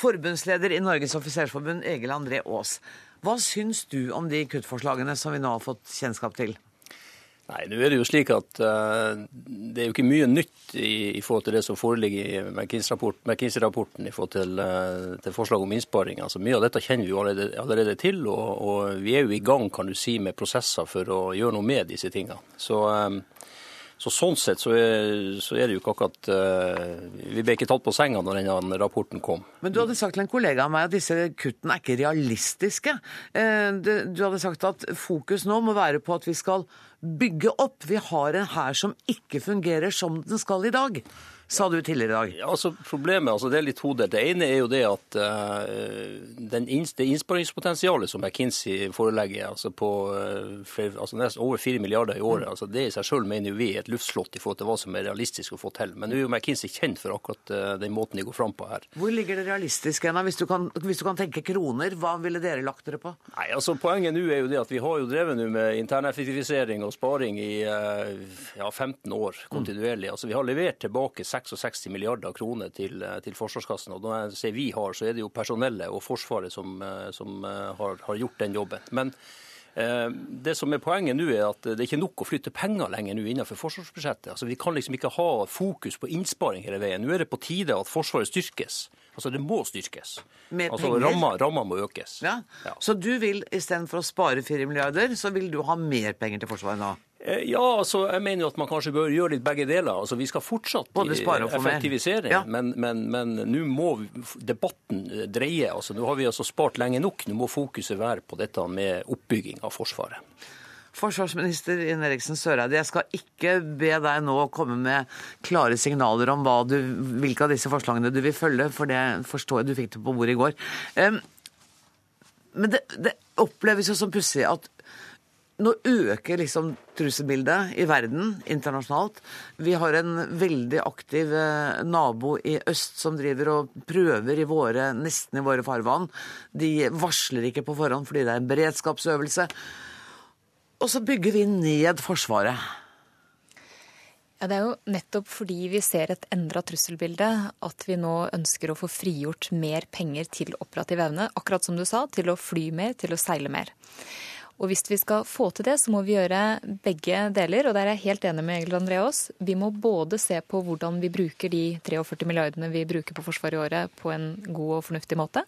Forbundsleder i Norges offisersforbund, Egil André Aas. Hva syns du om de kuttforslagene som vi nå har fått kjennskap til? Nei, nå er det jo slik at uh, det er jo ikke mye nytt i, i forhold til det som foreligger i McKinsey-rapporten i forhold til, uh, til, forslag om innsparing. Altså, mye av dette kjenner vi jo allerede, allerede til, og, og, vi er jo i gang kan du si, med prosesser for å gjøre noe med disse tingene. Så, um, så Sånn sett så er, så er, det jo ikke akkurat uh, Vi ble ikke tatt på senga når denne rapporten kom. Men du hadde sagt til en kollega av meg at disse kuttene er ikke realistiske. Du hadde sagt at fokus nå må være på at vi skal bygge opp. Vi har en hær som ikke fungerer som den skal i dag sa du tidligere i dag. Ja, altså Problemet altså det er litt todelt. Det ene er jo det at uh, den, det innsparingspotensialet som McKinsey forelegger, altså på uh, flere, altså nesten over 4 milliarder i året, mm. altså det i seg selv mener jo vi er et luftslott i forhold til hva som er realistisk å få til. Men nå er jo McKinsey kjent for akkurat uh, den måten de går fram på her. Hvor ligger det realistiske hen? Hvis, hvis, du kan tenke kroner, hva ville dere lagt dere på? Nei, altså Poenget nå er jo det at vi har jo drevet nå med interneffektivisering og sparing i ja, 15 år kontinuerlig. Altså Vi har levert tilbake 6 66 milliarder kroner til, eh, til Forsvarskassen. Og når jeg sier vi har, så er det jo personellet og Forsvaret som, eh, som eh, har, har, gjort den jobben. Men eh, det som er Poenget nå er at det er ikke nok å flytte penger lenger nå innenfor forsvarsbudsjettet. Altså, vi kan liksom ikke ha fokus på innsparing hele veien. Nå er det på tide at Forsvaret styrkes. Altså Det må styrkes. Med altså Ramma, ramma må økes. Ja. ja. Så du vil istedenfor å spare 4 milliarder, så vil du ha mer penger til Forsvaret nå? Eh, ja, altså, jeg mener jo at man kanskje bør gjøre litt begge deler. Altså, Vi skal fortsatt effektivisere, ja. men nå må debatten dreie. Altså, Nå har vi altså spart lenge nok. Nå må fokuset være på dette med oppbygging av Forsvaret. Forsvarsminister Ine Eriksen Søreide, jeg skal ikke be deg nå komme med klare signaler om du, hvilke av disse forslagene du vil følge, for det forstår jeg du fikk det på bordet i går. Men det, det oppleves jo som pussig at nå øker liksom trusselbildet i verden internasjonalt. Vi har en veldig aktiv eh, nabo i øst som driver og prøver i våre, nesten i våre farvann. De varsler ikke på forhånd fordi det er en beredskapsøvelse. Og så bygger vi ned Forsvaret. Ja, Det er jo nettopp fordi vi ser et endra trusselbilde at vi nå ønsker å få frigjort mer penger til operativ evne. Akkurat som du sa, til å fly mer, til å seile mer. Og hvis vi skal få til det, så må vi gjøre begge deler. Og der er jeg helt enig med Egil André Aas. Vi må både se på hvordan vi bruker de 43 milliardene vi bruker på Forsvaret i året på en god og fornuftig måte.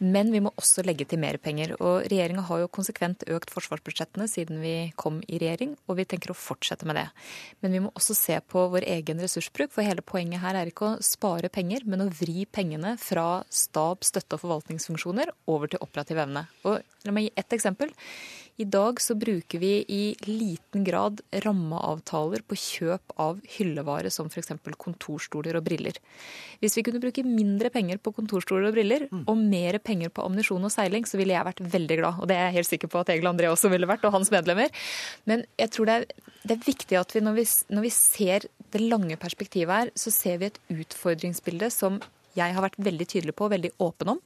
Men vi må også legge til mer penger. Og regjeringa har jo konsekvent økt forsvarsbudsjettene siden vi kom i regjering, og vi tenker å fortsette med det. Men vi må også se på vår egen ressursbruk, for hele poenget her er ikke å spare penger, men å vri pengene fra stab, støtte og forvaltningsfunksjoner over til operativ evne. Og la meg gi ett eksempel. I dag så bruker vi i liten grad rammeavtaler på kjøp av hyllevare som f.eks. kontorstoler og briller. Hvis vi kunne bruke mindre penger på kontorstoler og briller, mm. og mer penger på ammunisjon og seiling, så ville jeg vært veldig glad. Og det er jeg helt sikker på at Egil André også ville vært, og hans medlemmer. Men jeg tror det er, det er viktig at vi når, vi når vi ser det lange perspektivet her, så ser vi et utfordringsbilde som jeg har vært veldig tydelig på og veldig åpen om.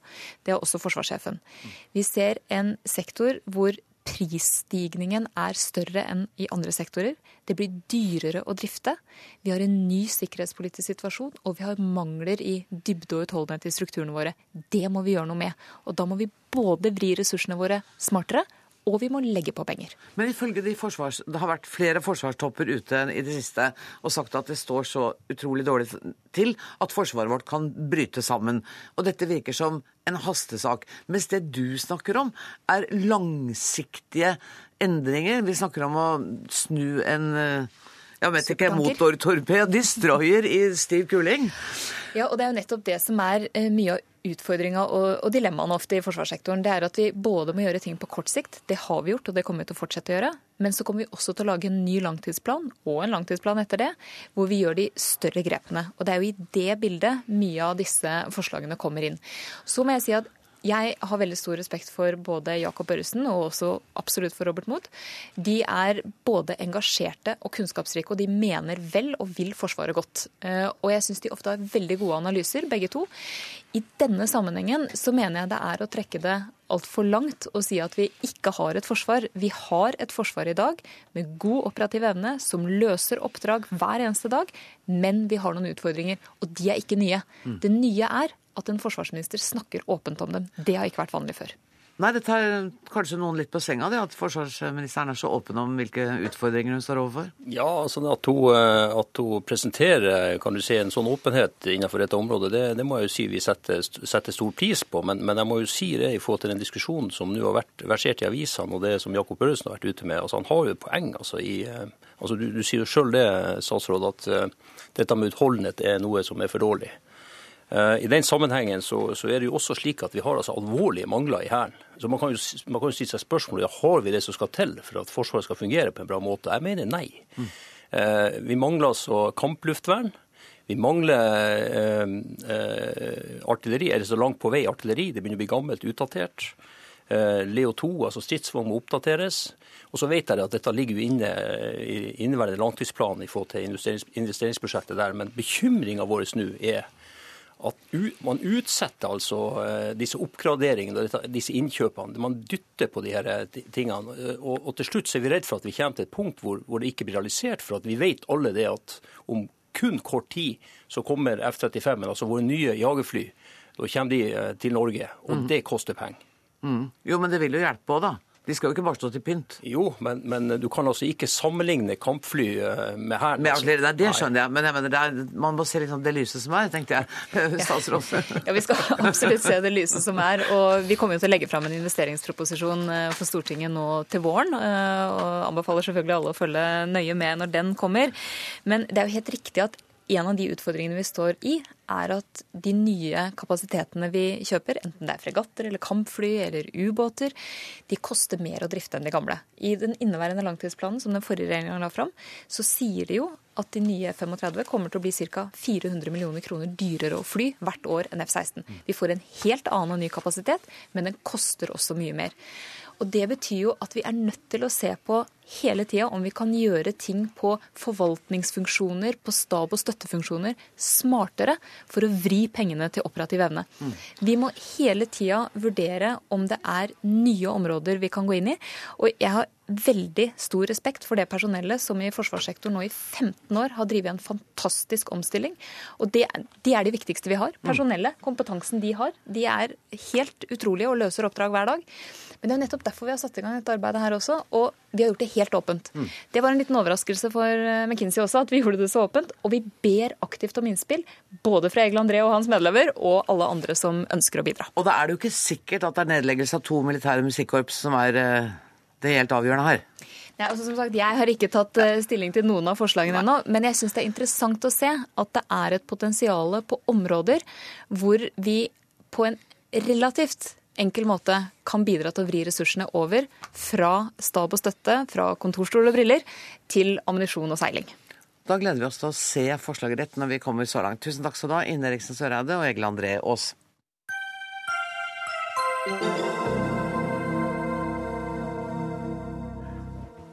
Det har også forsvarssjefen. Mm. Vi ser en sektor hvor prisstigningen er større enn i andre sektorer. Det blir dyrere å drifte. Vi har en ny sikkerhetspolitisk situasjon, og vi har mangler i dybde og utholdenhet i strukturene våre. Det må vi gjøre noe med. Og da må vi både vri ressursene våre smartere, og vi må legge på penger. Men ifølge de forsvars... Det har vært flere forsvarstopper ute i det siste og sagt at det står så utrolig dårlig til at forsvaret vårt kan bryte sammen. Og dette virker som en hastesak. Mens det du snakker om, er langsiktige endringer. Vi snakker om å snu en jeg vet ikke, motortorped, destroyer i stiv kuling. Ja, og det er jo nettopp det som er eh, mye av utfordringa og, og dilemmaene ofte i forsvarssektoren. Det er at vi både må gjøre ting på kort sikt, det har vi gjort og det kommer vi til å fortsette å gjøre. Men så kommer vi også til å lage en ny langtidsplan, og en langtidsplan etter det, hvor vi gjør de større grepene. Og det er jo i det bildet mye av disse forslagene kommer inn. Så må jeg si at jeg har veldig stor respekt for både Jakob Børresen og også absolutt for Robert Mood. De er både engasjerte og kunnskapsrike, og de mener vel og vil Forsvaret godt. Eh, og jeg syns de ofte har veldig gode analyser, begge to. I denne sammenhengen så mener jeg det er å trekke det altfor langt å si at vi ikke har et forsvar. Vi har et forsvar i dag med god operativ evne, som løser oppdrag hver eneste dag, men vi har noen utfordringer, og de er ikke nye. Mm. Det nye er at en forsvarsminister snakker åpent om dem. Det har ikke vært vanlig før. Nei, Det tar kanskje noen litt på senga, det at forsvarsministeren er så åpen om hvilke utfordringer hun står overfor? Ja, altså at hun, eh, at hun presenterer kan du si, en sånn åpenhet innenfor dette området, det, det må jeg jo si vi setter, setter stor pris på. Men, men, jeg må jo si det i forhold til den diskusjonen som nå har vært versert i avisene, og det som Jakob Børresen har vært ute med. altså Han har jo et poeng. altså i, eh, altså Du, du sier jo sjøl det, statsråd, at uh, dette med utholdenhet er noe som er for dårlig. I den sammenhengen så, så, er det jo også slik at vi har altså alvorlige mangler i Hæren. Så man kan jo, man kan jo stille seg spørsmålet har vi det som skal til for at Forsvaret skal fungere på en bra måte. Jeg mener nei. Mm. Vi mangler altså kampluftvern. Vi mangler eh, eh, artilleri. Er det så langt på vei artilleri? Det begynner å bli gammelt, utdatert. Eh, Leo 2, altså stridsvogn, må oppdateres. Og så vet jeg at dette ligger jo inne i inneværende langtidsplan i forhold til investeringsbudsjettet der. Men bekymringa vår nå er at man utsetter altså eh, disse oppgraderingene og disse innkjøpene. Man dytter på de her eh, tingene. Og, og til slutt så er vi redd for at vi kommer til et punkt hvor, hvor det ikke blir realisert. For at vi vet alle det at om kun kort tid så kommer F-35, altså våre nye jagerfly. Da kommer de til Norge, og mm. det koster penger. Mm. Jo, men det vil jo hjelpe òg, da. De skal jo ikke bare stå til pynt. Jo, men, men, du kan altså ikke sammenligne kampfly eh, med Hæren. Altså. Det, det skjønner jeg, men jeg mener, er, man må se liksom det lyset som er, tenkte jeg. Statsråd. ja, vi skal absolutt se det lyset som er. Og vi kommer jo til å legge fram en investeringsproposisjon eh, for Stortinget nå til våren. Eh, og anbefaler selvfølgelig alle å følge nøye med når den kommer. Men det er jo helt riktig at en av de utfordringene vi står i, er at de nye kapasitetene vi kjøper, enten det er fregatter eller kampfly eller ubåter, de koster mer å drifte enn de gamle. I den inneværende langtidsplanen som den forrige regjeringa la fram, så sier de jo at de nye F-35 kommer til å bli ca. 400 millioner kroner dyrere å fly hvert år enn F-16. Vi får en helt annen og ny kapasitet, men den koster også mye mer. Og Det betyr jo at vi er nødt til å se på hele tida om vi kan gjøre ting på forvaltningsfunksjoner, på stab- og støttefunksjoner smartere for å vri pengene til operativ evne. Mm. Vi må hele tida vurdere om det er nye områder vi kan gå inn i. Og jeg har veldig stor respekt for det personellet som i forsvarssektoren nå i 15 år har drevet en fantastisk omstilling. Og det, de er de viktigste vi har. Mm. Personellet, kompetansen de har, de er helt utrolige og løser oppdrag hver dag. Men det er jo nettopp derfor vi har satt i gang dette arbeidet her også. Og vi har gjort det helt åpent. Mm. Det var en liten overraskelse for eh, McKinsey også, at vi gjorde det så åpent. Og vi ber aktivt om innspill, både fra Egil André og hans medlever, og alle andre som ønsker å bidra. Og da er det jo ikke sikkert at det er nedleggelse av to militære musikkorps som er eh, det helt avgjørende her. Nei, altså som sagt, Jeg har ikke tatt eh, stilling til noen av forslagene ennå, men jeg syns det er interessant å se at det er et potensial på områder hvor vi på en relativt enkel måte kan bidra til å vri ressursene over fra stab og støtte, fra kontorstol og briller, til ammunisjon og seiling. Da gleder vi oss til å se forslaget ditt når vi kommer så langt. Tusen takk skal du ha, Ine Riksen Søreide og Egil André Aas.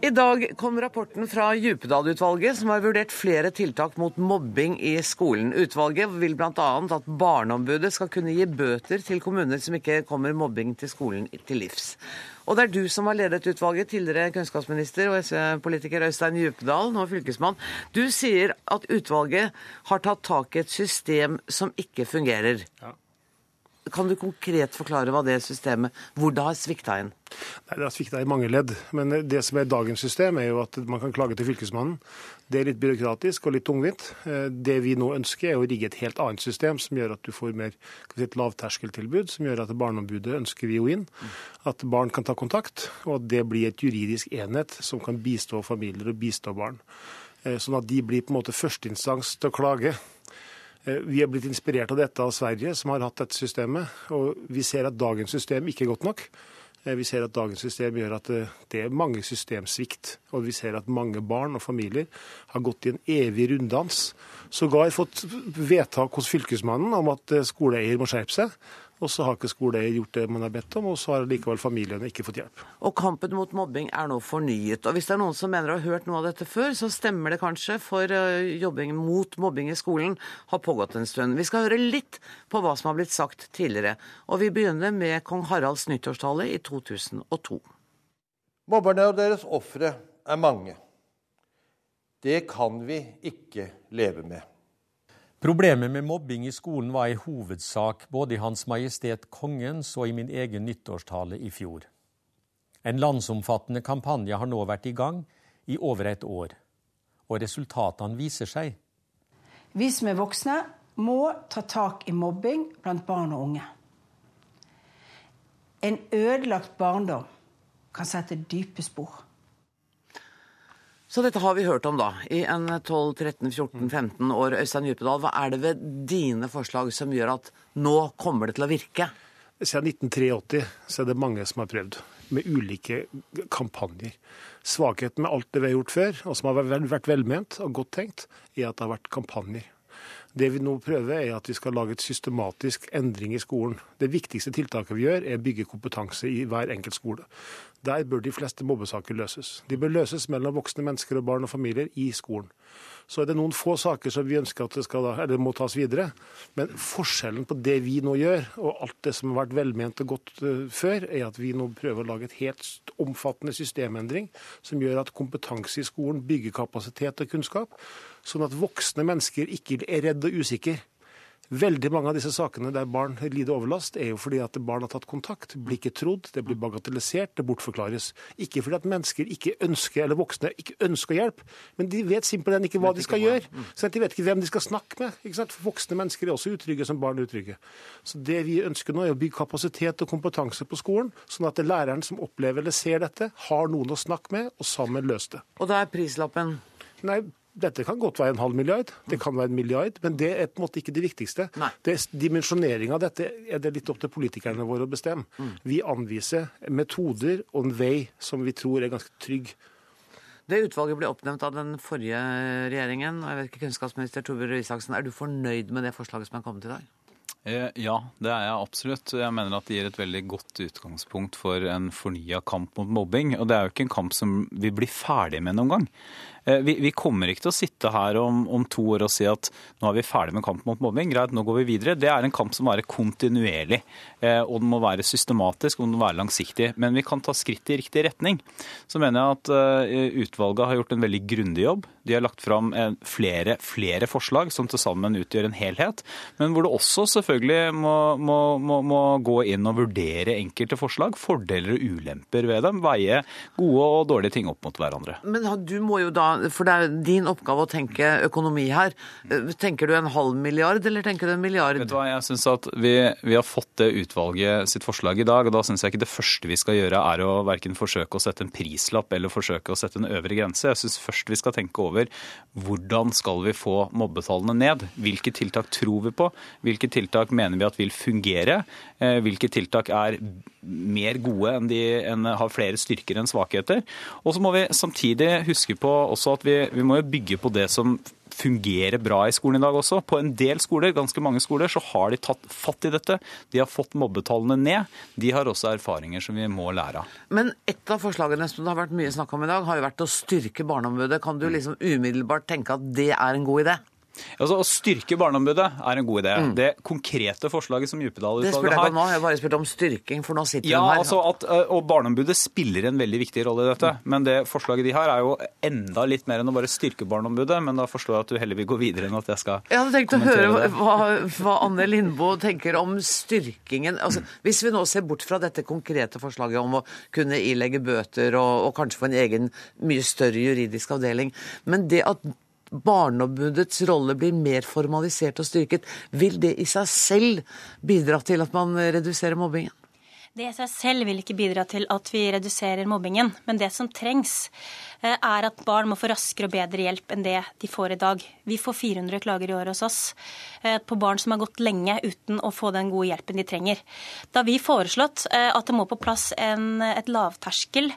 I dag kom rapporten fra Djupedal-utvalget, som har vurdert flere tiltak mot mobbing i skolen. Utvalget vil bl.a. at Barneombudet skal kunne gi bøter til kommuner som ikke kommer mobbing til skolen til livs. Og det er du som har ledet utvalget, tidligere kunnskapsminister og SV-politiker Øystein Djupedal, nå fylkesmann. Du sier at utvalget har tatt tak i et system som ikke fungerer. Ja. Kan du konkret forklare hva det systemet, hvor det har svikta inn? Nei, Det har svikta i mange ledd. Men det som er dagens system, er jo at man kan klage til Fylkesmannen. Det er litt byråkratisk og litt tungvint. Eh, det vi nå ønsker, er å rigge et helt annet system som gjør at du får mer si, lavterskeltilbud, som gjør at Barneombudet ønsker vi jo inn. At barn kan ta kontakt, og at det blir et juridisk enhet som kan bistå familier og bistå barn. Eh, sånn at de blir på en måte førsteinstans til å klage. Eh, vi er blitt inspirert av dette av Sverige, som har hatt dette systemet. Og vi ser at dagens system ikke er godt nok. Eh, vi ser at dagens system gjør at eh, det er mange systemsvikt. Og vi ser at mange barn og familier har gått i en evig runddans. Sågar fått vedtak hos Fylkesmannen om at skoleeier må skjerpe seg. Og så har ikke skole gjort det man har bedt om, og så har likevel familiene ikke fått hjelp. Og kampen mot mobbing er nå fornyet. Og hvis det er noen som mener å ha hørt noe av dette før, så stemmer det kanskje, for eh, jobbing mot mobbing i skolen har pågått en stund. Vi skal høre litt på hva som har blitt sagt tidligere. Og vi begynner med kong Haralds nyttårstale i 2002. Mobberne og deres ofre er mange. Det kan vi ikke leve med. Problemet med mobbing i skolen var i hovedsak både i Hans Majestet Kongens og i min egen nyttårstale i fjor. En landsomfattende kampanje har nå vært i gang i over et år, og resultatene viser seg. Vi som er voksne, må ta tak i mobbing blant barn og unge. En ødelagt barndom kan sette dype spor. Så dette har vi hørt om da, i en 12-13-14-15 år. Øystein Djupedal, hva er det ved dine forslag som gjør at nå kommer det til å virke? Siden 1983 så er det mange som har prøvd, med ulike kampanjer. Svakheten med alt det vi har gjort før, og som har vært velment og godt tenkt, er at det har vært kampanjer. Det vi nå prøver, er at vi skal lage et systematisk endring i skolen. Det viktigste tiltaket vi gjør, er å bygge kompetanse i hver enkelt skole. Der bør de fleste mobbesaker løses. De bør løses mellom voksne mennesker og barn og familier i skolen. Så er det noen få saker som vi ønsker at det, skal, eller må tas videre. Men forskjellen på det vi nå gjør, og alt det som har vært velment og godt uh, før, er at vi nå prøver å lage et helt omfattende systemendring som gjør at kompetanse i skolen bygger kapasitet og kunnskap, sånn at voksne mennesker ikke er redde og usikre. Veldig mange av disse sakene der barn lider overlast, er jo fordi at barn har tatt kontakt, blir ikke trodd, det blir bagatellisert, det bortforklares. Ikke fordi at mennesker ikke ønsker, eller voksne ikke ønsker hjelp, men de vet simpelthen ikke hva de skal gjøre. Så de vet ikke hvem de skal snakke med. For voksne mennesker er også utrygge som barn er utrygge. Så det vi ønsker nå, er å bygge kapasitet og kompetanse på skolen, sånn at det er læreren som opplever eller ser dette, har noen å snakke med, og sammen løse det. Og da er prislappen? Nei, dette kan godt være en halv milliard, det kan være en milliard, men det er på en måte ikke det viktigste. Det Dimensjoneringa av dette er det litt opp til politikerne våre å bestemme. Mm. Vi anviser metoder og en vei som vi tror er ganske trygg. Det utvalget ble oppnevnt av den forrige regjeringen. og jeg vet ikke, Kunnskapsminister Torbjørn Røe Isaksen, er du fornøyd med det forslaget som er kommet i dag? Eh, ja, det er jeg absolutt. Jeg mener at det gir et veldig godt utgangspunkt for en fornya kamp mot mobbing. Og det er jo ikke en kamp som vi blir ferdig med noen gang. Eh, vi, vi, kommer ikke til å sitte her om, om, to år og si at nå er vi ferdig med kampen mot mobbing, greit, nå går vi videre. Det er en kamp som må være kontinuerlig, eh, og den må være systematisk og den må være langsiktig. Men vi kan ta skritt i riktig retning. Så mener jeg at uh, utvalget har gjort en veldig grundig jobb. De har lagt fram flere, flere forslag som til sammen utgjør en helhet, men hvor det også selvfølgelig må, må, må, må gå inn og vurdere enkelte forslag, fordeler og ulemper ved dem, veie gode og dårlige ting opp mot hverandre. Men du må jo da for det er din oppgave å tenke økonomi her. Tenker du en halv milliard, eller tenker du en milliard? Vet du hva, jeg synes at vi, vi har fått det utvalget sitt forslag i dag, og da syns jeg ikke det første vi skal gjøre er å verken forsøke å sette en prislapp eller forsøke å sette en øvre grense. Jeg syns først vi skal tenke over hvordan skal vi få mobbetallene ned? Hvilke tiltak tror vi på? Hvilke tiltak mener vi at vil fungere? Eh, hvilke tiltak er mer gode enn de enn har flere styrker enn svakheter? Og så må vi samtidig huske på også at vi, vi må bygge på det som fungerer bra i skolen i dag også. På en del skoler, ganske mange skoler, så har de tatt fatt i dette. De har fått mobbetallene ned. De har også erfaringer som vi må lære av. Men et av forslagene som det har vært mye snakk om i dag, har jo vært å styrke Barneombudet. Kan du liksom umiddelbart tenke at det er en god idé? Altså, Å styrke Barneombudet er en god idé. Mm. Det konkrete forslaget som Djupedal-utvalget har Det spurte jeg om nå, jeg bare spurte om styrking, for nå sitter ja, hun her. Altså at, og Barneombudet spiller en veldig viktig rolle i dette. Mm. Men det forslaget de har, er jo enda litt mer enn å bare styrke Barneombudet. Men da forstår jeg at du heller vil gå videre enn at jeg skal Jeg hadde tenkt å høre hva, hva, Anne Lindboe tenker om styrkingen. Altså, hvis vi nå ser bort fra dette konkrete forslaget om å kunne ilegge bøter og, og kanskje få en egen, mye større juridisk avdeling, men det at Barneombudets rolle blir mer formalisert og styrket, vil det i seg selv bidra til at man reduserer mobbingen? Det i seg selv vil ikke bidra til at vi reduserer mobbingen, men det som trengs, er at barn må få raskere og bedre hjelp enn det de får i dag. Vi får 400 klager i året hos oss eh, på barn som har gått lenge uten å få den gode hjelpen de trenger. Da har vi foreslått eh, at det må på plass en, et lavterskel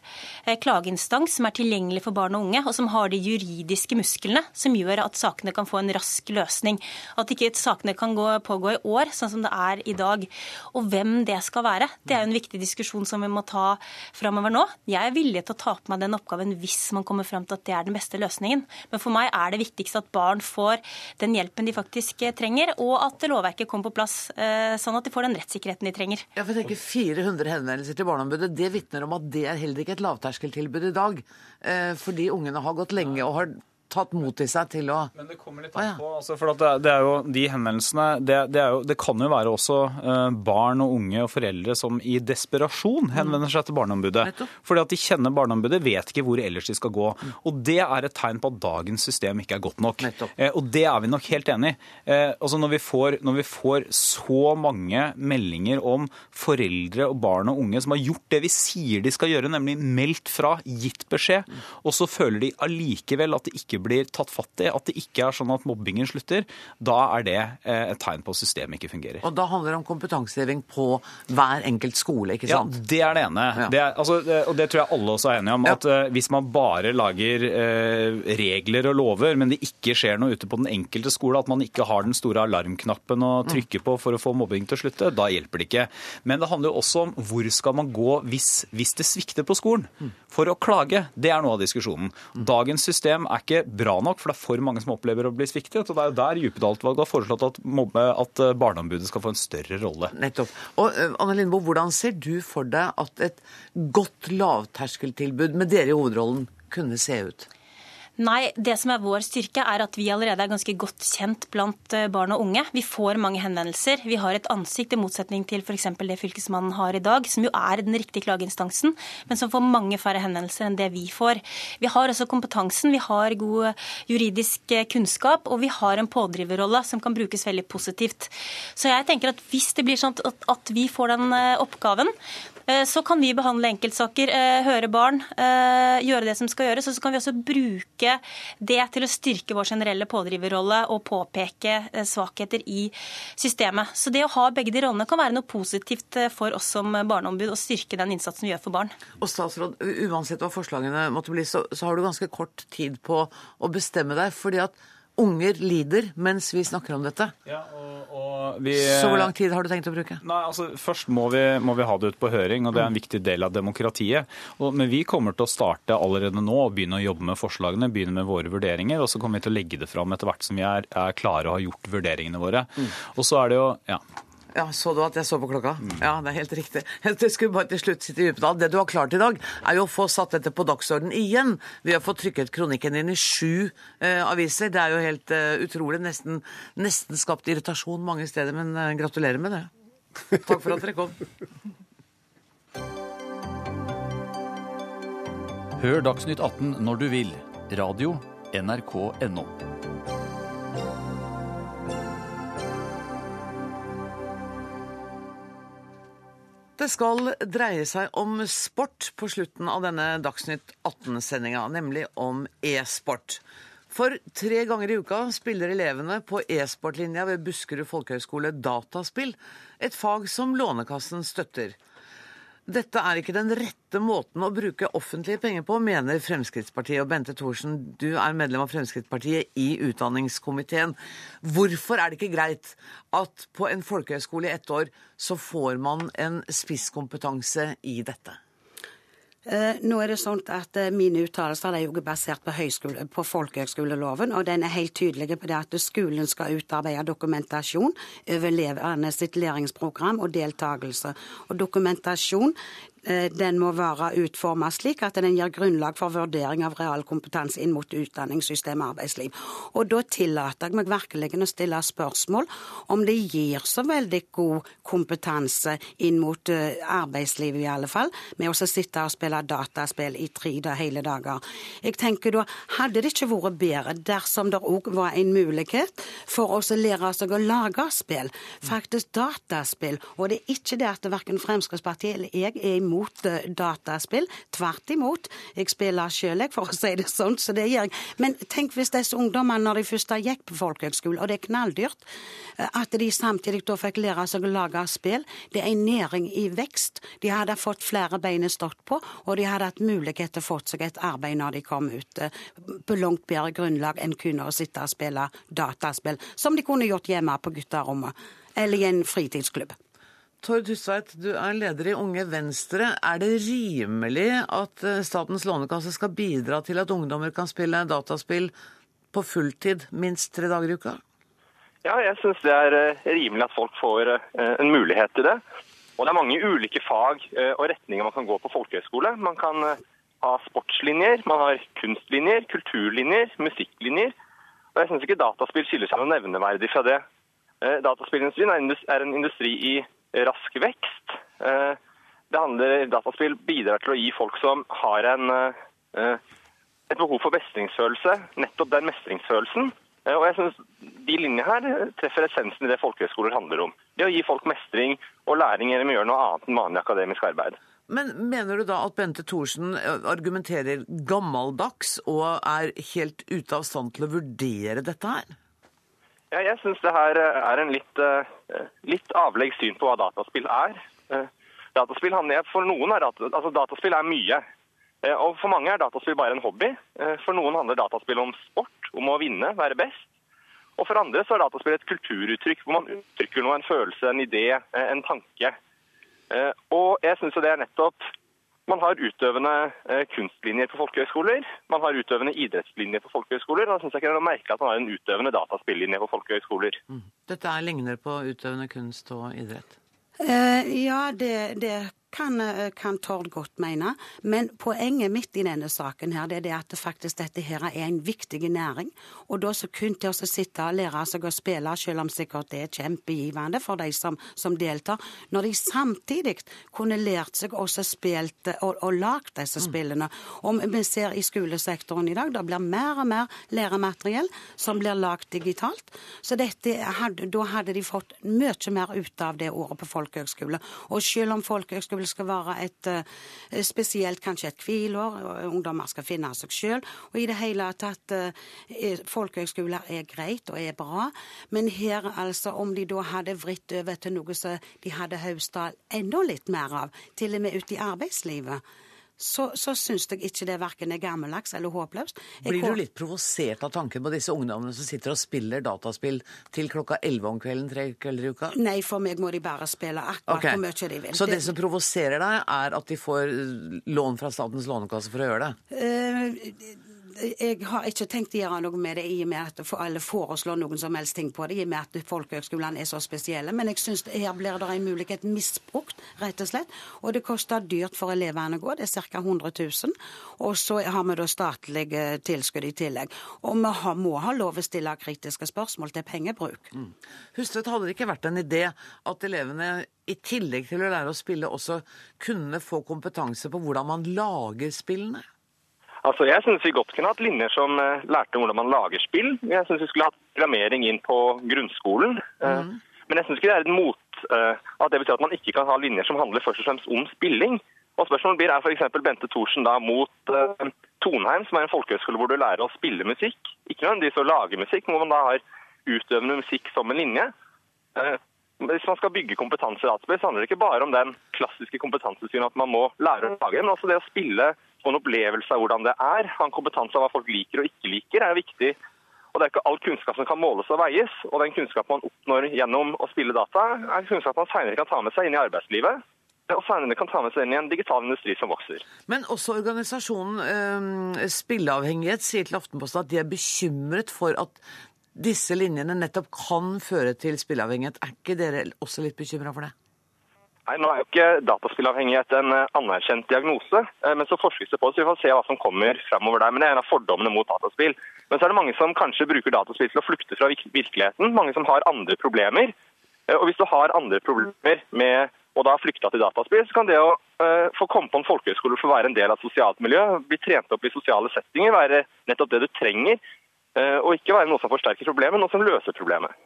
klageinstans som er tilgjengelig for barn og unge, og som har de juridiske musklene som gjør at sakene kan få en rask løsning. At ikke sakene kan gå, pågå i år, sånn som det er i dag. Og hvem det skal være, det er jo en viktig diskusjon som vi må ta framover nå. Jeg er villig til å ta på meg den oppgaven hvis man kommer fram til at det er den beste løsningen. Men for meg er det viktigste at barn får den hjelpen de faktisk eh, trenger, og at lovverket kommer på plass eh, sånn at de får den rettssikkerheten de trenger. Ja, for jeg tenker 400 henvendelser til Barneombudet, det vitner om at det er heller ikke et lavterskeltilbud i dag. Eh, fordi ungene har gått lenge og har tatt mot i seg til å Men det kommer litt an på. Altså, for det, det, er jo de henvendelsene det, det, jo, det, kan jo være også uh, barn og unge og foreldre som i desperasjon henvender seg til Barneombudet. Fordi at de kjenner Barneombudet, vet ikke hvor ellers de skal gå. Mm. Og det er et tegn på at dagens system ikke er godt nok. Uh, og det er vi nok helt enig i. Uh, altså når, vi får, når vi får så mange meldinger om foreldre og barn og unge som har gjort det vi sier de skal gjøre, nemlig meldt fra, gitt beskjed, mm. og så føler de allikevel at de ikke blir tatt fatt i, at det ikke er sånn at mobbingen slutter, da er det eh, et tegn på at systemet ikke fungerer. Og da handler det om kompetanseheving på hver enkelt skole, ikke sant? Ja, det er det ene. Ja. Det er, altså, og det tror jeg alle også er enige om. Ja. At uh, hvis man bare lager uh, regler og lover, men det ikke skjer noe ute på den enkelte skole, at man ikke har den store alarmknappen å mm. trykke på for å få mobbing til å slutte, da hjelper det ikke. Men det handler jo også om hvor skal man gå hvis, hvis det svikter på skolen. Mm. For å klage, det er noe av diskusjonen. Mm. Dagens system er ikke bra nok, for det er for mange som opplever å bli sviktet. og Det er jo der Djupedal-utvalget har foreslått at, at eh, Barneombudet skal få en større rolle. Nettopp. Og eh, Anne Lindboe, hvordan ser du for deg at et godt lavterskeltilbud med dere i hovedrollen kunne se ut? Nei, det som er vår styrke, er at vi allerede er ganske godt kjent blant eh, barn og unge. Vi får mange henvendelser. Vi har et ansikt, i motsetning til f.eks. det Fylkesmannen har i dag, som jo er den riktige klageinstansen, men som får mange færre henvendelser enn det vi får. Vi har også kompetansen, vi har god juridisk eh, kunnskap, og vi har en pådriverrolle som kan brukes veldig positivt. Så jeg tenker at hvis det blir sånn at vi får den eh, oppgaven, så kan vi behandle enkeltsaker, høre barn, gjøre det som skal gjøres. Og så kan vi også bruke det til å styrke vår generelle pådriverrolle og påpeke eh, svakheter i systemet. Så det å ha begge de rollene kan være noe positivt eh, for oss som barneombud, og styrke den innsatsen vi gjør for barn. Og statsråd, uansett hva forslagene måtte bli, så, så har du ganske kort tid på å bestemme deg. fordi at unger lider mens vi snakker om dette. Ja, og, og vi, så hvor lang tid har du tenkt å bruke? Nei, altså Først må vi, må vi, ha det ut på høring, og det er en viktig del av demokratiet. Og, men vi kommer til å starte allerede nå og begynne å jobbe med forslagene, begynne med våre vurderinger. Og så kommer vi til å legge det fram etter hvert som vi er, er klare og har gjort vurderingene våre. Mm. Og så er det jo, ja, ja, Så du at jeg så på klokka? Ja, det er helt riktig. Jeg skulle bare til slutt sitte i Djupedal. Det du har klart i dag, er jo å få satt dette på dagsorden igjen. Vi har fått trykket kronikken din i sju eh, aviser. Det er jo helt eh, utrolig. Nesten, nesten, skapt irritasjon mange steder, men eh, gratulerer med det. Takk for at dere kom. Hør Dagsnytt 18 når du vil. Radio NRK.no. Det skal dreie seg om sport på slutten av denne Dagsnytt 18-sendinga, nemlig om e-sport. For tre ganger i uka spiller elevene på e-sportlinja ved Buskerud folkehøgskole dataspill, et fag som Lånekassen støtter. Dette er ikke den rette måten å bruke offentlige penger på, mener Fremskrittspartiet. Og Bente Thorsen, du er medlem av Fremskrittspartiet i utdanningskomiteen. Hvorfor er det ikke greit at på en folkehøyskole i ett år så får man en spisskompetanse i dette? Eh, nå er det sånn at eh, Mine uttalelser er jo basert på, på folkehøgskoleloven, og den er helt tydelig på det at skolen skal utarbeide dokumentasjon over elevene sitt læringsprogram og deltakelse. Og Dokumentasjon den må være utformet slik at den gir grunnlag for vurdering av realkompetanse inn mot utdanningssystem og arbeidsliv. Og da tillater jeg meg virkelig å stille spørsmål om det gir så veldig god kompetanse inn mot eh, arbeidslivet, i alle fall, med å sitte og spille dataspill i tre da, hele dager. Jeg tenker da, Hadde det ikke vært bedre dersom det òg var en mulighet for oss å lære seg å lage spill, faktisk dataspill? Og det er ikke det at verken Fremskrittspartiet eller jeg er imot imot eh, dataspill. Tvert imot. Jeg spiller sjøl, for å si det sånn. Så det gjør jeg. Men tenk hvis disse ungdommene, når de først gikk på folkehøgskole, og det er knalldyrt, eh, at de samtidig da fikk lære seg å lage spill. Det er en næring i vekst. De hadde fått flere bein stått på, og de hadde hatt mulighet til å få seg et arbeid når de kom ut, eh, på langt bedre grunnlag enn kun å sitte og spille dataspill, som de kunne gjort hjemme på gutterommet eller i en fritidsklubb. Tord Hustveit, du er leder i Unge Venstre. Er det rimelig at eh, Statens lånekasse skal bidra til at ungdommer kan spille dataspill på fulltid minst tre dager i uka? Ja, jeg syns det er eh, rimelig at folk får eh, en mulighet til det. Og det er mange ulike fag og retninger man kan gå på folkehøyskole. Man kan ha sportslinjer, man har kunstlinjer, kulturlinjer, musikklinjer. Og jeg syns ikke dataspill skiller seg noe nevneverdig fra det. Dataspillindustrien er en industri i rask vekst. Eh, Det handler, Dataspill bidrar til å gi folk som har en, eh, et behov for mestringsfølelse, nettopp den mestringsfølelsen. Eh, Og jeg synes De linjene her treffer essensen i det folkehøyskoler handler om. Det å gi folk mestring og læring gjennom å gjøre noe annet enn vanlig akademisk arbeid. Men mener du da at Bente Thorsen argumenterer gammeldags og er helt ute av stand til å vurdere dette her? Ja, jeg syns det her eh, er en litt, eh, litt avleggs syn på hva dataspill er. Eh, Dataspill for noen er, altså dataspill er mye. Eh, Og for mange er dataspill bare en hobby. Eh, For noen handler dataspill om sport, om å vinne, være best. Og for andre så er dataspill et kulturuttrykk hvor man uttrykker noe, en følelse, en idé, eh, en tanke. Eh, Og jeg syns det er nettopp Man har utøvende eh, kunstlinjer på folkehøyskoler. Man har utøvende idrettslinjer på folkehøyskoler. Og da syns jeg ikke det er noe merkelig at man har en utøvende dataspillinje på folkehøyskoler. Dette er ligner på utøvende kunst og idrett. Eh, ja, det, det kan, eh, kan Tord godt mene. Men poenget mitt i denne saken her, det er det at det faktisk dette her er en viktig næring. Og da så kun til å sitte og lære seg å spille, selv om sikkert det er kjempegivende for de som, som deltar, når de samtidig kunne lært seg også spilt eh, og, og lagd disse spillene. Om vi ser i skolesektoren i dag, det blir mer og mer læremateriell som blir lagd digitalt. Så dette da hadde de fått mye mer ut av det året på folkehøgskole. Og selv om folkehøgskole skal være et eh, spesielt, kanskje et hvileår, ungdommer skal finne seg sjøl, og i det hele tatt eh, Folkehøgskoler er greit og er bra, men her altså, om de da hadde vridd over til noe som de hadde høsta enda litt mer av, til og med ute i arbeidslivet, så, så syns jeg ikke det verken er gammeldags eller håpløst. Jeg Blir du litt provosert av tanken på disse ungdommene som sitter og spiller dataspill til klokka 11 om kvelden tre kvelder i uka? Nei, for meg må de bare spille akkurat okay. hvor mye de vil. Så det som provoserer deg, er at de får eh, lån fra Statens lånekasse for å gjøre det? Eh, jeg har ikke tenkt å gjøre noe med det i og med at alle foreslår noen som helst ting på det, i og med at folkehøgskolene er så spesielle. Men jeg syns her blir det en mulighet misbrukt, rett og slett. Og det koster dyrt for elevene å gå, det er ca. 100 000. Og så har vi da statlige tilskudd i tillegg. Og vi har, må ha lov å stille kritiske spørsmål til pengebruk. Hustvedt, hadde det ikke vært en idé at elevene i tillegg til å lære å spille, også kunne få kompetanse på hvordan man lager spillene? Altså, Jeg syns vi godt kunne hatt linjer som eh, lærte om hvordan man lager spill. Jeg syns vi skulle hatt programmering inn på grunnskolen. Mm. Men jeg syns ikke det er et mot eh, at det betyr at man ikke kan ha linjer som handler først og fremst om spilling. Og spørsmålet blir er f.eks. Bente Thorsen da mot uh, Tonheim, som er en folkehøyskole hvor du lærer å spille musikk. Ikke nødvendigvis å lage musikk, men hvor man da har utøvende musikk som en linje. Uh, Hvis man skal bygge kompetanse i dataspill, så handler det ikke bare om den klassiske kompetansesynet at man må lære å lage, men også det å spille, få en opplevelse av hvordan det er. Ha en kompetanse av hva folk liker og ikke liker, er viktig. Og Det er ikke all kunnskap som kan måles og veies. Og den kunnskapen man oppnår gjennom å spille data, er kunnskap man senere kan ta med seg inn i arbeidslivet. Og senere kan ta med seg inn i en digital industri som vokser. Men også organisasjonen eh, Spilleavhengighet sier til Aftenposten at de er bekymret for at disse linjene nettopp kan føre til spilleavhengighet. Er ikke dere også litt bekymra for det? Nei, Nå er jo ikke dataspillavhengighet en eh, anerkjent diagnose, eh, men så forskes det på det, så vi får se hva som kommer fremover der. Men det er en av fordommene mot dataspill. Men så er det mange som kanskje bruker dataspill til å flykte fra virkeligheten. Mange som har andre problemer. Eh, Og hvis du har andre problemer med å da flykte til dataspill, så kan det å få komme på en folkehøyskole for å være en del av et sosialt miljø, bli trent opp i sosiale settinger, være nettopp det du trenger, og ikke være noe som forsterker problemet, men noe som løser problemet.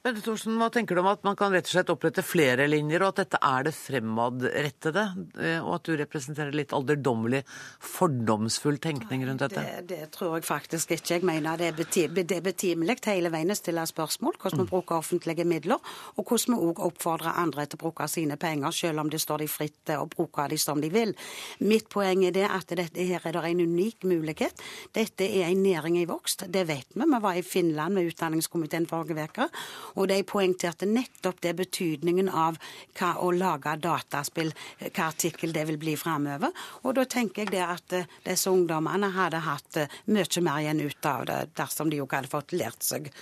Bente Thorsen, hva tenker du om at man kan rett og slett opprette flere linjer, og at dette er det fremadrettede, eh, og at du representerer litt alderdommelig, fordomsfull tenkning rundt dette? Det, det tror jeg faktisk ikke. Jeg mener det er, beti det er betimelig hele veien å stille spørsmål hvordan vi bruker offentlige midler, og hvordan vi òg oppfordrer andre til å bruke sine penger, selv om det står de fritt til å bruke de som de vil. Mitt poeng er det at dette her er det en unik mulighet. Dette er en næring i vokst, det vet vi. Vi var i Finland med utdanningskomiteen forrige uke, og de poengterte nettopp det betydningen av hva å lage dataspill, hva artikkel det vil bli framover. Og da tenker jeg det at eh, disse ungdommene hadde hatt eh, mye mer igjen ut av det dersom de jo hadde fått lært seg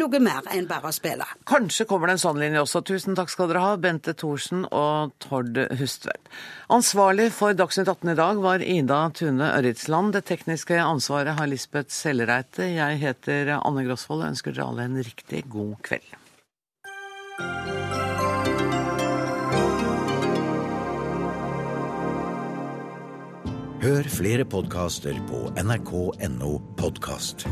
noe mer enn bare å spille. Kanskje kommer det en sånn linje også. Tusen takk skal dere ha, Bente Thorsen og Tord Hustvedt. Ansvarlig for Dagsnytt 18 i dag var Ida Tune Ørritsland. Det tekniske ansvaret har Lisbeth Sellereite. Jeg heter Anne Grosvold og ønsker dere alle en riktig god kveld. Hør flere podkaster på nrk.no podkast.